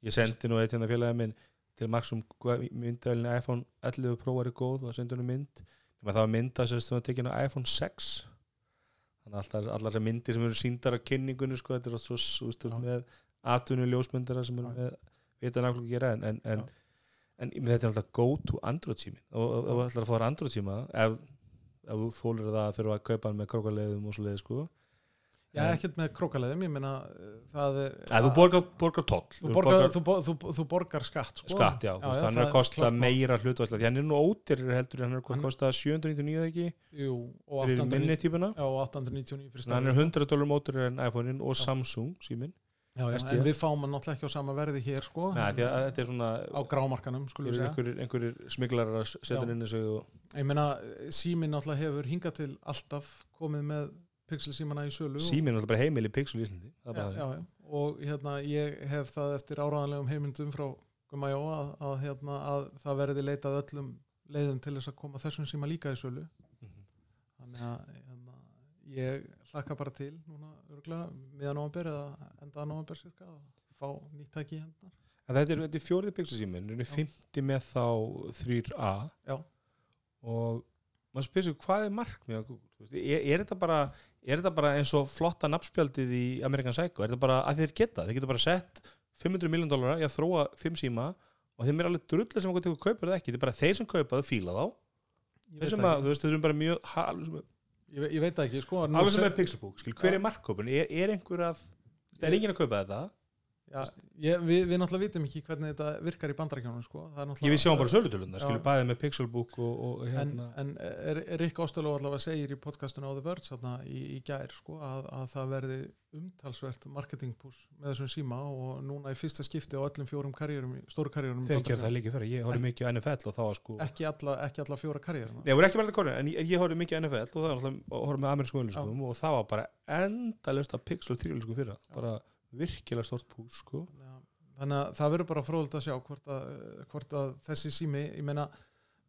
ég sendi nú eitt hérna félagið minn til Max um myndavælinu iPhone 11 Pro er góð og sendi henni mynd það var mynda sem var tekin á iPhone 6 þannig að alltaf, allar þessar myndir sem eru síndar á kynningunni sko, þetta er svo þú Já. með atvinnu ljósmyndara sem eru með vita nákvæmlega að gera en, en, en, en, þetta er alltaf go to Android sími. Og þú ætlar að þér Android síma ef, ef þú þólir það að þurfa að kaupa hann með krókaleðum og svo leið sko Já, ekkert með krókaleðum, ég meina uh, það er Ef þú borgar, borgar toll. Þú borgar, þú, bo- þú, þú borgar skatt sko. skatt, já, þú veist, hann er það að kosta meira hlutværslega því hann er nú ódýrir heldur hann er að Hann- kosta 799 eða ekki? Jú, og fyrir 890 minni típuna? Já, og 899 fyrir hann er stafinn 100 dólar mótur en iPhone-in og Já. Samsung síminn. Já, já, en við fáum hann náttúrulega ekki á sama verði hér sko, Nei, því að þetta er svona á grámarkanum skulum við segja. einhverjir smiglarar að inn í sölu síminn er alltaf bara heimil í Pixel í Íslandi já, já, já. og hérna ég hef það eftir áraðanlegum heimildum frá Gumma Jó að, að, hérna, að það verði leitað öllum leiðum til þess að koma þessum síma líka í sölu það þannig að hérna, ég hlakka bara til núna örgulega miðan november eða enda november cirka að fá nýtt tæki í hendnar En þetta er, þetta er fjórið Pixel síminn, hún er Já. 50 með þá 3A Já. og maður spyrir sig hvað er markmið á Google? Er, er, þetta bara, er þetta bara eins og flotta nafnspjaldið í Amerikan Psycho? Er þetta bara að þeir geta? Þeir geta bara sett 500 miljón dólara í að þróa 5 síma og þeim er alveg drullu sem okkur tegur kaupir það ekki. Þetta er bara þeir sem kaupa þau fíla þá. Þeir sem það að, þú veist, þeir eru bara mjög ha- alveg sem, ég, ég veit það ekki sko, alveg sem se- er Pixelbook, skil, hver er markkópin? Er, er einhver að, er enginn að kaupa þetta? Já, ég, við, við náttúrulega vitum ekki hvernig þetta virkar í bandarækjónum sko. Það við sjáum bara sölutölunda, Já. skilur, bæðið með Pixelbook og, og en, hérna. en er, er Rick Óstölu allavega segir í podcastinu á The Verge þarna, í, í gær sko, að, að það verði umtalsvert marketingpush með þessum síma og núna í fyrsta skipti á öllum fjórum karriérum, í- stóru karriérum í Þeir Bandaríkjunum. það líka fyrir, ég horfði mikið á NFL og þá var sko ekki alla, ekki alla fjóra karriéruna Nei, það ekki korinn, en ég, ég horfði mikið á NFL og það var alltaf, horfði með amerískum auðlýsingum og það var bara endalust að Pixel 3 auðlýsingum fyrra, bara virkilega stort pús, sko þannig að það verður bara fróðult að sjá hvort að, hvort að þessi sími, ég meina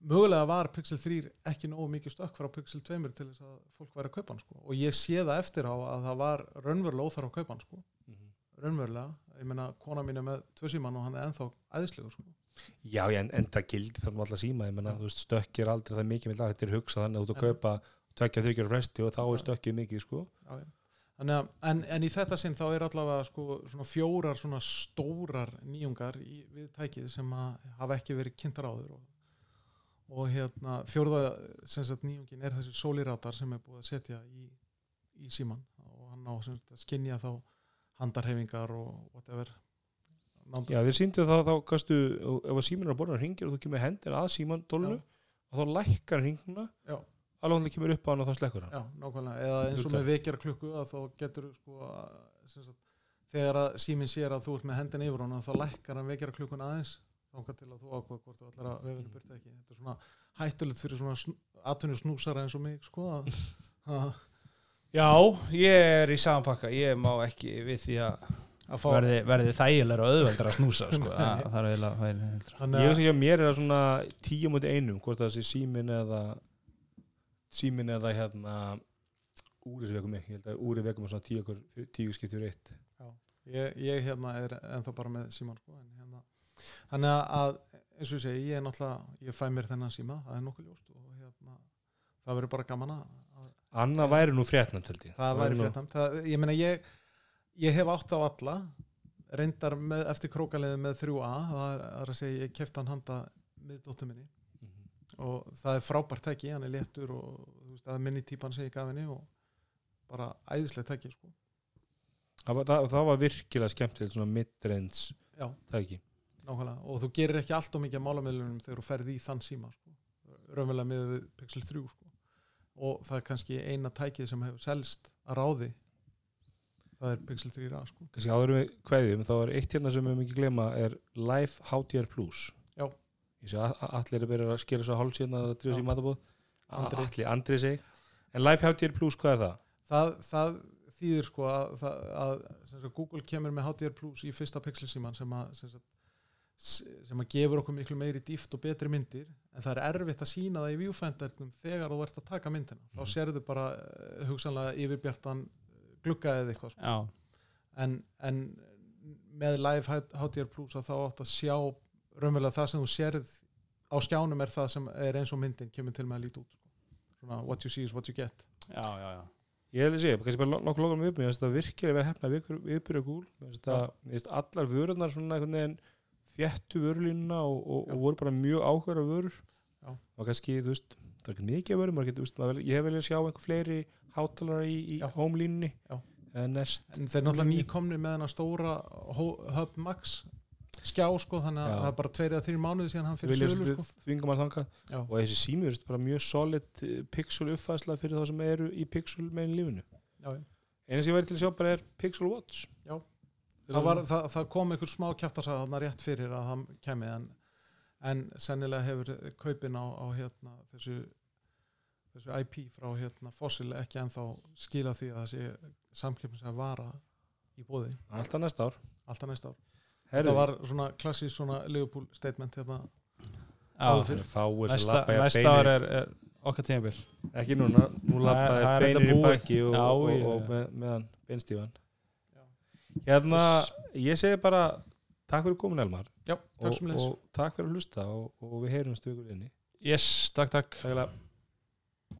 mögulega var Pixel 3 ekki nógu mikið stökk frá Pixel 2 til þess að fólk væri að kaupa hann sko. og ég sé það eftir á að það var raunverulega óþarf að kaupa hann sko. raunverulega, ég meina kona mín er með tvö síman og hann er ennþá æðislegur sko. Já, já, en, en það gildi þarna alltaf síma, ég menna, Já. þú veist, stökkir aldrei það mikið, með þetta er hugsað þannig að þú ert að kaupa tvekja þryggjara fresti og þá er stökkið mikið, sko Já, já. Að, en, en í þetta sinn þá er allavega sko, svona fjórar svona stórar nýjungar í, við tækið sem að hafa ekki verið kynntar áður og, og hérna fjórða sagt nýjungin er þessi sóliratar sem er búið að setja í, í síman og hann á sagt að skinja þá handarhefingar og whatever Nándar. Já, þeir síndu þá, þá gastu, ef að síminn er að borða hringir og þú kemur hendir að síman dólunu Já. og þá lækkar hringuna Já. Alveg hann kemur upp á hann og þá slekkur hann. Já, nákvæmlega, eða eins og með vekjara klukku að þá getur sko sagt, þegar að síminn sér að þú ert með hendin yfir honum þá lækkar hann vekjara klukkun aðeins þangað til að þú ákvað hvort þú ætlar að vefinu byrta ekki. Þetta er svona hættulegt fyrir svona sn atvinnu snúsara eins og mig sko Já, ég er í samanpakka ég má ekki við því að að fá verði, verði þægilega og auðveldar að snúsa sko. það, það er eiginlega þannig Ég veist ekki að mér er það svona tíu mútið einum, hvort það sé símin eða símin eða hérna úrið vekum ekki, ég held að úrið vekum er svona tíu, tíu skipt fyrir eitt. Ég, ég hérna er ennþá bara með síman sko en hérna þannig að eins og ég segi ég er náttúrulega ég fæ mér þennan síma það er nokkuð ljóst og hérna það verður bara gaman að Anna væri nú fréttnæmt held ég. Það væri fréttam það, ég meina ég, ég hef átt á alla reyndar með, eftir krókaliði með 3A það er, er að segja ég kefti hann handa með dóttur minni. Og það er frábært tæki, hann er léttur og veist, það er minni típan sem ég gaf henni og bara æðislega tæki sko. það, það, það var virkilega skemmtilegt svona midrange já, tæki nákvæmlega og þú gerir ekki allt og mikið af málamiðlunum þegar þú ferði í þann síma sko. raunverulega með Pixel 3 sko. og það er kannski eina tækið sem hefur selst að ráði það er Pixel 3A sko. kannski áður en við kveðjum, þá er eitt hérna sem við höfum ekki glema er Life HDR Plus. Ég sé að allir er verið að skera svo háls hérna að drífa sér í Já. matabóð Andri. allir, Andri seg en Life HDR Plus, hvað er það? það, það þýðir sko að, það, að sem sagt, Google kemur með HDR Plus í fyrsta Pixel síman sem að sem, sagt, s- sem að gefur okkur miklu meiri dýft og betri myndir en það er erfitt að sína það í viewfindernum þegar þú ert að taka myndina þá Mhm. sérðu bara eh, hugsanlega yfirbjartan glugga eða eitthvað sko. Já, en, en með live HDR Plus að þá átt að sjá raunverulega það sem þú sérð á skjánum er það sem er eins og myndin kemur til með að líta út sko. svona what you see is what you get. Já, já, já. Ég að segja, kannski bara nokkuð lokum við uppbyrjum, það virkilega verið hefna viðbyrja gúl, allar vörunar svona einhvern veginn þjættu vörulínuna og, og, og voru bara mjög áhugaður vörur. Já. og kannski, þú veist, það er ekki mikið af vörum, maður getur, þú veist, ég hef viljað sjá einhver fleiri hátalara í, í eða nest en þeir náttúrulega nýkomni með hennar stóra Hub Max skjá sko þannig að það er bara tveir eða þrjir mánuði síðan hann fyrir sölu sko. og þessi sími er bara mjög solid eh, pixel uppfæsla fyrir þá sem eru í pixel meginn lífinu. Eina sem ég væri til að sjá bara er Pixel Watch. Já. það, var, það, það kom einhver smá kjaftarsað þarna rétt fyrir að það kemi en, en sennilega hefur kaupin á, á hérna, þessu, þessu IP frá hérna, Fossil ekki ennþá skila því að það sé samkeppnis að vara í bóði alltaf næsta ár. Alltaf næsta ár þetta var svona klassísk svona Liverpool statement hérna. Já, áður sem næsta, næsta ár er, er okkar tímabil. Ekki núna, nú er beinir í baki og, Já, og, ég- og með, meðan beinstífan Já. hérna, ég segi bara takk fyrir komin Elmar. Já, takk og, og takk fyrir að hlusta og, og við heyrumst við ykkur inni. Yes, takk takk. Takk fyrir. að